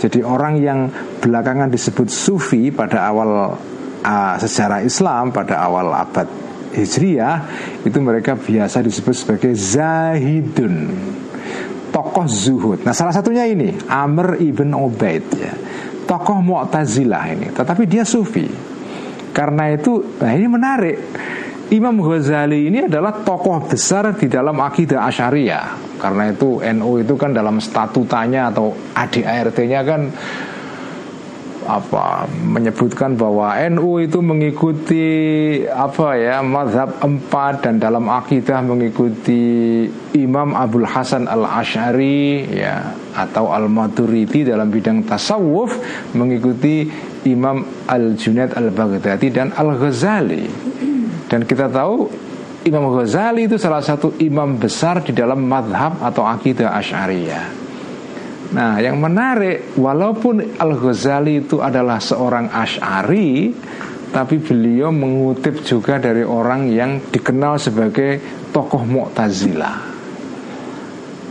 Jadi orang yang belakangan disebut sufi pada awal uh, sejarah Islam pada awal abad hijriah itu mereka biasa disebut sebagai zahidun tokoh zuhud. Nah salah satunya ini Amr ibn Ubaid ya. Tokoh Mu'tazilah ini Tetapi dia sufi Karena itu nah ini menarik Imam Ghazali ini adalah tokoh besar di dalam akidah Asyariah Karena itu NU itu kan dalam statutanya atau ADART-nya kan apa? Menyebutkan bahwa NU itu mengikuti apa ya mazhab empat dan dalam akidah mengikuti Imam Abdul Hasan al Ashari ya atau al Maturidi dalam bidang tasawuf mengikuti Imam al Junaid al Baghdadi dan al Ghazali dan kita tahu Imam Ghazali itu salah satu imam besar di dalam madhab atau akidah Asy'ariyah Nah, yang menarik, walaupun Al-Ghazali itu adalah seorang Ash'ari, tapi beliau mengutip juga dari orang yang dikenal sebagai tokoh Mu'tazilah.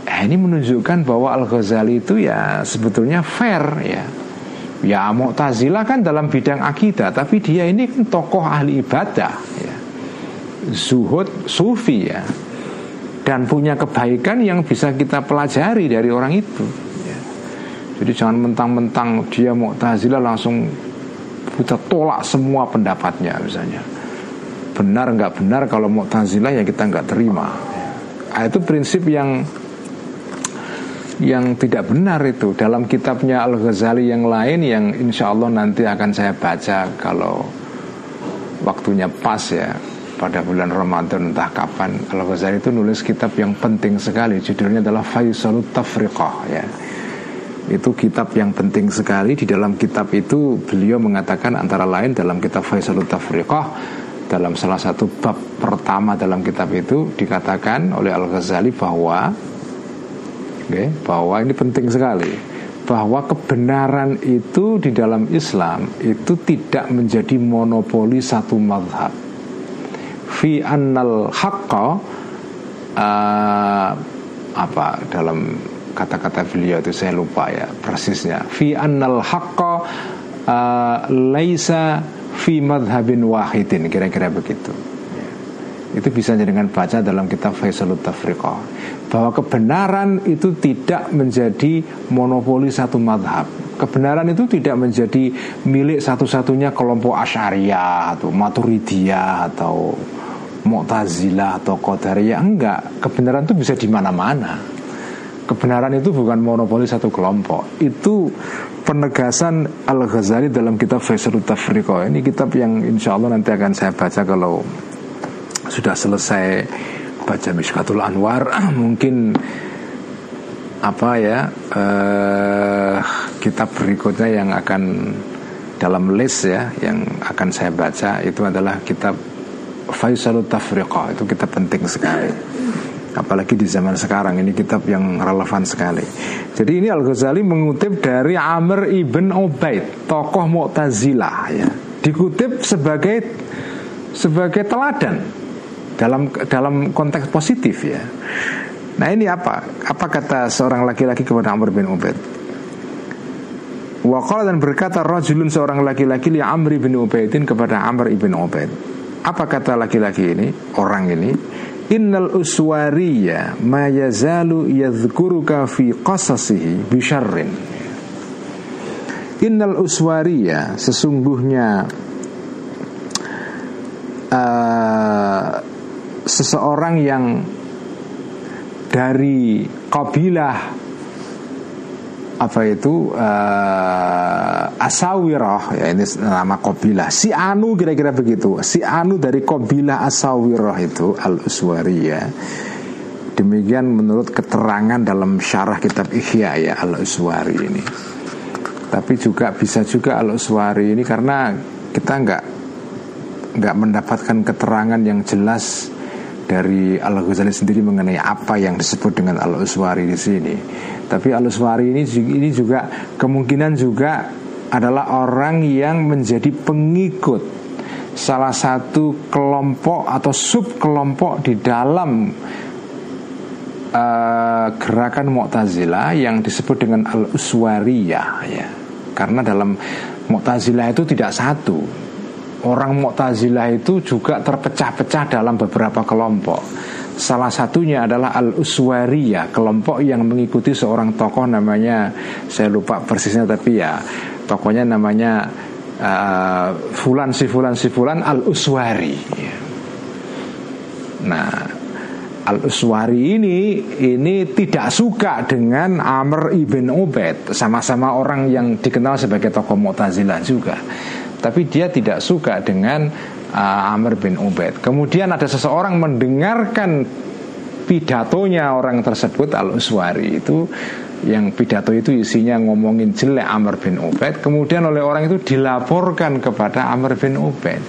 Eh, ini menunjukkan bahwa Al-Ghazali itu ya sebetulnya fair ya. Ya Mu'tazilah kan dalam bidang akidah, tapi dia ini kan tokoh ahli ibadah ya. Zuhud, sufi ya. Dan punya kebaikan yang bisa kita pelajari dari orang itu. Jadi jangan mentang-mentang dia Mu'tazilah langsung kita tolak semua pendapatnya misalnya. Benar nggak benar kalau Mu'tazilah ya kita nggak terima. Nah, itu prinsip yang yang tidak benar itu. Dalam kitabnya Al Ghazali yang lain yang insya Allah nanti akan saya baca kalau waktunya pas ya. Pada bulan Ramadan entah kapan. Al Ghazali itu nulis kitab yang penting sekali. Judulnya adalah Faisalut Tafriqah ya itu kitab yang penting sekali. Di dalam kitab itu beliau mengatakan antara lain dalam kitab Faisalut Tafriqah dalam salah satu bab pertama dalam kitab itu dikatakan oleh Al Ghazali bahwa okay, bahwa ini penting sekali bahwa kebenaran itu di dalam Islam itu tidak menjadi monopoli satu madhab. Fi annal haqqa uh, apa dalam kata-kata beliau itu saya lupa ya persisnya. Fi annal haqqa uh, laisa fi madhabin wahidin kira-kira begitu. Itu bisa dengan baca dalam kitab Faisalut Tafriqah. Bahwa kebenaran itu tidak menjadi monopoli satu madhab. Kebenaran itu tidak menjadi milik satu-satunya kelompok Asyariah atau Maturidiyah atau Mu'tazilah atau Qadariyah. Enggak kebenaran itu bisa di mana-mana kebenaran itu bukan monopoli satu kelompok. Itu penegasan Al-Ghazali dalam kitab Faisalut Tafriqah ini kitab yang insya Allah nanti akan saya baca kalau sudah selesai baca Mishkatul Anwar. Mungkin apa ya eh, kitab berikutnya yang akan dalam list ya yang akan saya baca. Itu adalah kitab Faisalut Tafriqah itu kitab penting sekali apalagi di zaman sekarang ini kitab yang relevan sekali. Jadi ini Al Ghazali mengutip dari Amr ibn Ubaid, tokoh Mu'tazilah ya. Dikutip sebagai sebagai teladan dalam dalam konteks positif ya. Nah ini apa? Apa kata seorang laki-laki kepada Amr bin Ubaid? Waqala dan berkata rajulun seorang laki-laki li Amr bin Ubaidin kepada Amr ibn Ubaid. Apa kata laki-laki ini, orang ini? Innal uswariya ma yazalu yadhkuruka fi qasasihi bisyarrin. Innal uswariya sesungguhnya uh, seseorang yang dari kabilah apa itu? Uh, Asawirah. Ya ini nama kabilah si Anu kira-kira begitu. Si Anu dari kabilah Asawirah itu al Uswariyah demikian menurut keterangan dalam syarah kitab Ihya ya al Uswari ini. Tapi juga bisa juga al Uswari ini karena kita nggak nggak mendapatkan keterangan yang jelas dari Al Ghazali sendiri mengenai apa yang disebut dengan Al Uswari di sini. Tapi Al Uswari ini ini juga kemungkinan juga adalah orang yang menjadi pengikut salah satu kelompok atau sub kelompok di dalam uh, gerakan Mu'tazilah yang disebut dengan Al Uswariyah ya. Karena dalam Mu'tazilah itu tidak satu orang Mu'tazilah itu juga terpecah-pecah dalam beberapa kelompok. Salah satunya adalah Al-Uswariyah, kelompok yang mengikuti seorang tokoh namanya saya lupa persisnya tapi ya tokohnya namanya uh, Fulan si Fulan si Fulan Al-Uswari. Nah, Al-Uswari ini ini tidak suka dengan Amr ibn Ubaid, sama-sama orang yang dikenal sebagai tokoh Mu'tazilah juga tapi dia tidak suka dengan uh, Amr bin Ubaid. Kemudian ada seseorang mendengarkan pidatonya orang tersebut Al Uswari itu yang pidato itu isinya ngomongin jelek Amr bin Ubaid kemudian oleh orang itu dilaporkan kepada Amr bin Ubaid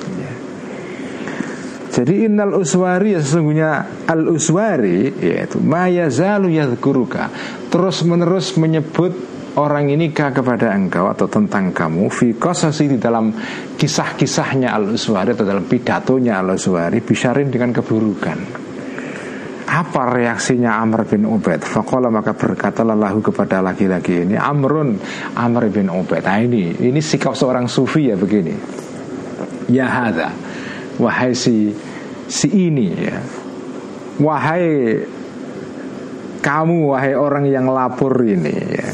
jadi innal uswari ya sesungguhnya al uswari yaitu maya zalu yadhkuruka terus menerus menyebut orang ini kah kepada engkau atau tentang kamu? Fi qasasi di dalam kisah-kisahnya Al-Uswari atau dalam pidatonya Al-Uswari bisharin dengan keburukan. Apa reaksinya Amr bin Ubaid? Fakola maka berkatalah lahu kepada laki-laki ini Amrun Amr bin Ubaid. Nah ini, ini sikap seorang sufi ya begini. Ya hada Wahai si, si ini ya. Wahai kamu wahai orang yang lapor ini ya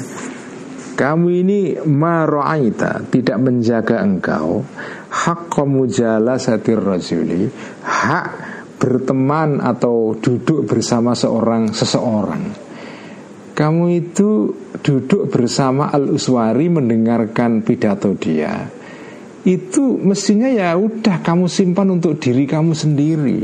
kamu ini maro'aita Tidak menjaga engkau. Hak satir rajuli Hak berteman atau duduk bersama seorang seseorang. Kamu itu duduk bersama Al-Uswari mendengarkan pidato dia. Itu mestinya ya udah kamu simpan untuk diri kamu sendiri.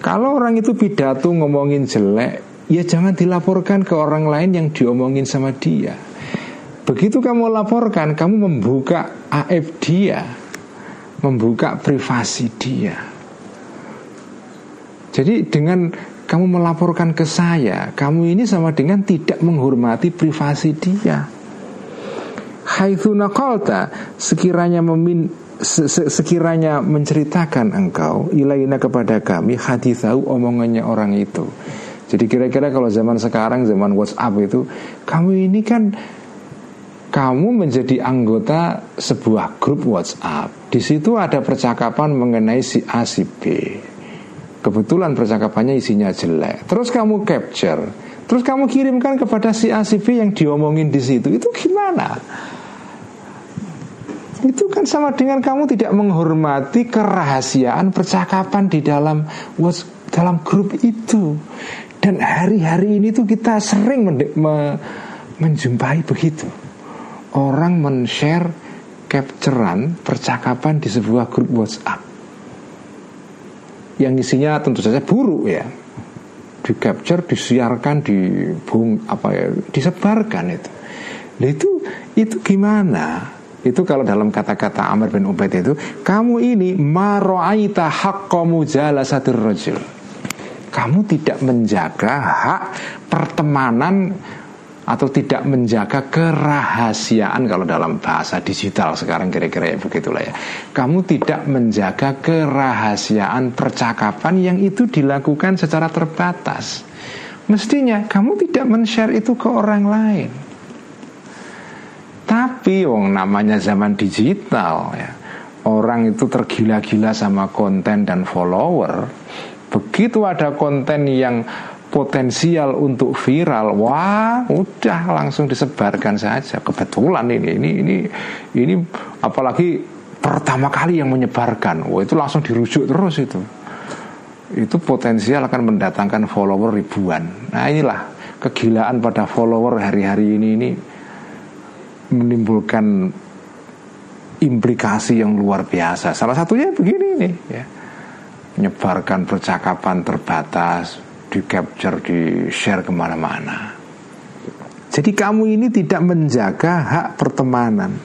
Kalau orang itu pidato ngomongin jelek Ya jangan dilaporkan ke orang lain yang diomongin sama dia Begitu kamu laporkan, kamu membuka aib dia, membuka privasi dia. Jadi dengan kamu melaporkan ke saya, kamu ini sama dengan tidak menghormati privasi dia. Haitsu naqalta sekiranya memin sekiranya menceritakan engkau ilaina kepada kami hadithau omongannya orang itu. Jadi kira-kira kalau zaman sekarang zaman WhatsApp itu kamu ini kan kamu menjadi anggota sebuah grup WhatsApp. Di situ ada percakapan mengenai si A si B. Kebetulan percakapannya isinya jelek. Terus kamu capture, terus kamu kirimkan kepada si A si B yang diomongin di situ. Itu gimana? itu kan sama dengan kamu tidak menghormati kerahasiaan percakapan di dalam dalam grup itu. Dan hari-hari ini tuh kita sering me menjumpai begitu. Orang men-share capturean percakapan di sebuah grup WhatsApp. Yang isinya tentu saja buruk ya. Di capture, disiarkan, di bung, apa ya, disebarkan itu. Nah itu itu gimana? Itu kalau dalam kata-kata Amr bin Ubaid itu Kamu ini maro'aita haqqamu jalasatir rajul Kamu tidak menjaga hak pertemanan atau tidak menjaga kerahasiaan kalau dalam bahasa digital sekarang kira-kira ya begitulah ya. Kamu tidak menjaga kerahasiaan percakapan yang itu dilakukan secara terbatas. Mestinya kamu tidak men-share itu ke orang lain. Tapi wong namanya zaman digital ya. Orang itu tergila-gila sama konten dan follower. Begitu ada konten yang potensial untuk viral, wah udah langsung disebarkan saja. Kebetulan ini ini ini ini apalagi pertama kali yang menyebarkan, wah itu langsung dirujuk terus itu. Itu potensial akan mendatangkan follower ribuan. Nah inilah kegilaan pada follower hari-hari ini ini menimbulkan implikasi yang luar biasa. Salah satunya begini nih, ya. menyebarkan percakapan terbatas, di capture, di share ke mana-mana. Jadi kamu ini tidak menjaga hak pertemanan.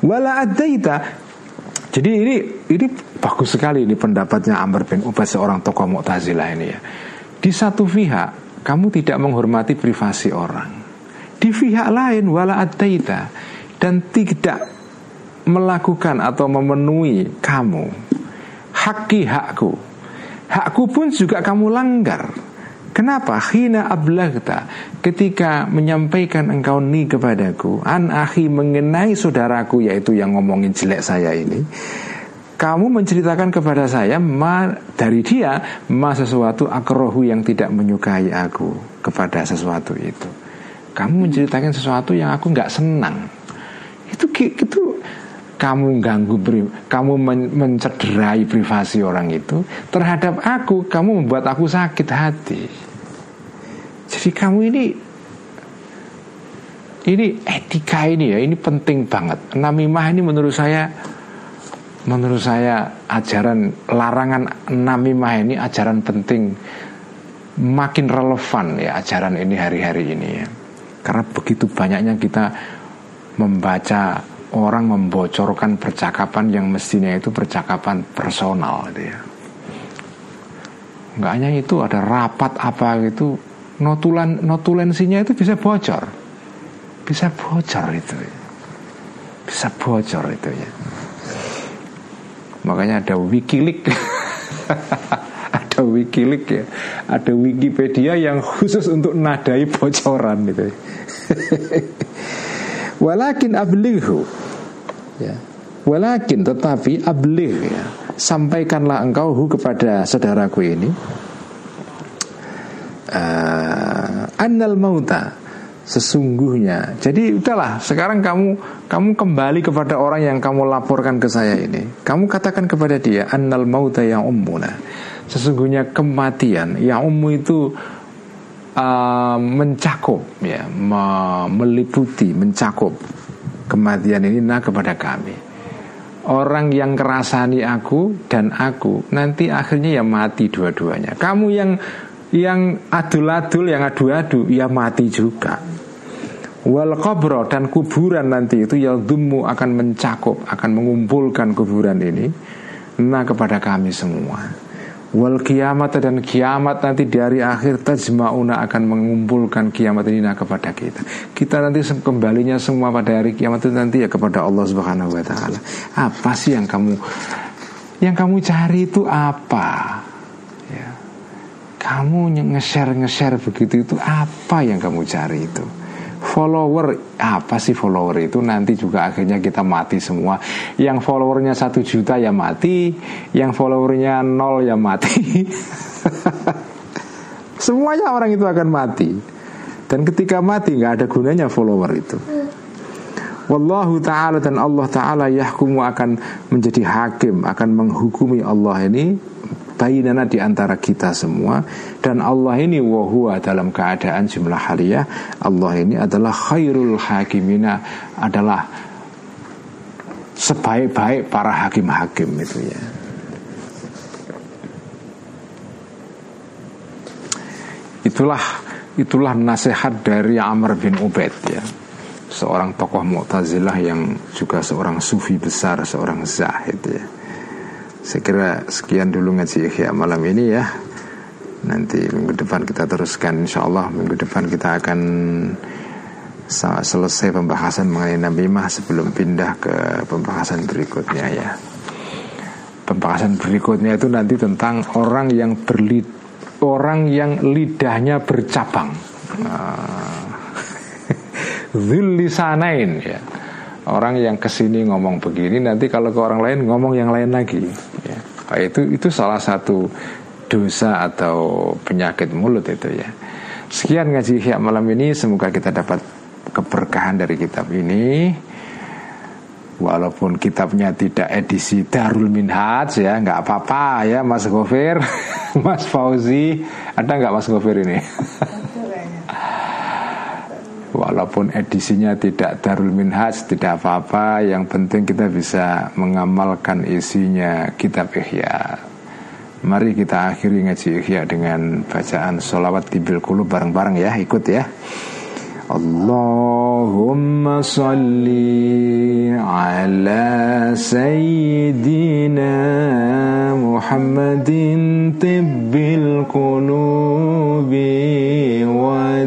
Wala adaita. Jadi ini ini bagus sekali ini pendapatnya Amr bin Ubay seorang tokoh Mu'tazilah ini ya. Di satu pihak kamu tidak menghormati privasi orang di pihak lain wala adaita dan tidak melakukan atau memenuhi kamu haki hakku hakku pun juga kamu langgar. Kenapa? Hina ablagta. Ketika menyampaikan engkau ni kepadaku An ahi mengenai saudaraku Yaitu yang ngomongin jelek saya ini Kamu menceritakan kepada saya ma, Dari dia Ma sesuatu akrohu yang tidak menyukai aku Kepada sesuatu itu. Kamu menceritakan sesuatu yang aku nggak senang. Itu itu kamu ganggu kamu men mencederai privasi orang itu terhadap aku. Kamu membuat aku sakit hati. Jadi kamu ini ini etika ini ya ini penting banget. Namimah ini menurut saya menurut saya ajaran larangan namimah ini ajaran penting. Makin relevan ya ajaran ini hari-hari ini ya. Karena begitu banyaknya kita membaca orang membocorkan percakapan yang mestinya itu percakapan personal gitu ya. Enggak hanya itu ada rapat apa gitu notulan notulensinya itu bisa bocor. Bisa bocor itu. Ya. Bisa bocor itu ya. Makanya ada Wikileaks ada Wikileaks ya, ada Wikipedia yang khusus untuk nadai bocoran gitu. Walakin ablighu. Ya. Walakin tetapi abligh ya. Sampaikanlah engkau hu kepada saudaraku ini. Uh, Annal mauta. Sesungguhnya. Jadi udahlah sekarang kamu Kamu kembali kepada orang yang kamu laporkan ke saya ini. Kamu katakan kepada dia Annal mauta yang ummuna Sesungguhnya kematian Yang umum itu uh, Mencakup ya Meliputi, mencakup Kematian ini nah kepada kami. Orang yang kerasani aku dan aku Nanti akhirnya ya mati dua-duanya. Kamu yang yang adul-adul, yang adu-adu Ya mati juga. Wal qabro dan kuburan nanti itu ya dumu akan mencakup Akan mengumpulkan kuburan ini Nah kepada kami semua Wal kiamat dan kiamat nanti di hari akhir tajma'una akan mengumpulkan kiamat ini kepada kita. Kita nanti kembalinya semua pada hari kiamat itu nanti ya kepada Allah Subhanahu wa taala. Apa sih yang kamu yang kamu cari itu apa? Ya. Kamu nge-share nge-share begitu itu apa yang kamu cari itu? Follower apa sih follower itu? Nanti juga akhirnya kita mati semua. Yang followernya satu juta ya mati yang followernya nol ya mati. Semuanya orang itu akan mati. Dan ketika mati nggak ada gunanya follower itu. Wallahu ta'ala dan Allah ta'ala yahkumu akan menjadi hakim Akan menghukumi Allah ini Bainana di antara kita semua. Dan Allah ini wahua dalam keadaan jumlah haliyah Allah ini adalah khairul hakimina Adalah sebaik-baik para hakim-hakim itu ya. Itulah itulah nasihat dari Amr bin Ubaid ya. Seorang tokoh Mu'tazilah yang juga seorang sufi besar, seorang zahid ya. Saya kira sekian dulu ngaji Ikhya malam ini ya. Nanti minggu depan kita teruskan insya Allah minggu depan kita akan selesai pembahasan mengenai Nabi Mah sebelum pindah ke pembahasan berikutnya ya. Pembahasan berikutnya itu nanti tentang orang yang berlid orang yang lidahnya bercabang. Nah, Zullisanain ya Orang yang ke sini ngomong begini Nanti kalau ke orang lain ngomong yang lain lagi. Ya. Nah, itu itu salah satu dosa atau penyakit mulut itu ya. Sekian ngaji hia malam ini. Semoga kita dapat keberkahan dari kitab ini. Walaupun kitabnya tidak edisi Darul Minhaj ya nggak apa-apa ya Mas Gofir Mas Fauzi Ada nggak Mas Gofir ini? Walaupun edisinya tidak Darul Minhaj Tidak apa-apa. Yang penting kita bisa mengamalkan isinya Kitab Ihya. Mari kita akhiri ngaji Ihya Dengan bacaan sholawat tibil kulu bareng-bareng ya. Ikut ya. Allahumma salli ala sayyidina Muhammadin tibbil qulubi wa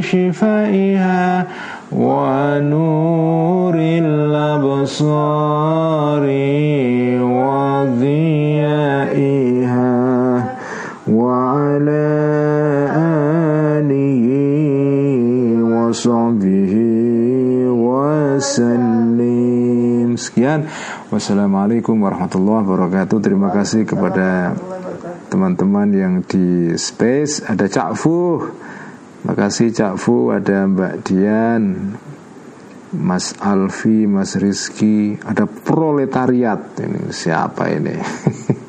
وشفائها ونور الأبصار وضيائها وعلى آله وصحبه وسلم sekian wassalamualaikum warahmatullahi wabarakatuh terima kasih kepada teman-teman yang di space ada Cak Fu makasih Cak Fu. Ada Mbak Dian Mas Alfi Mas Rizky. Ada proletariat ini. Siapa ini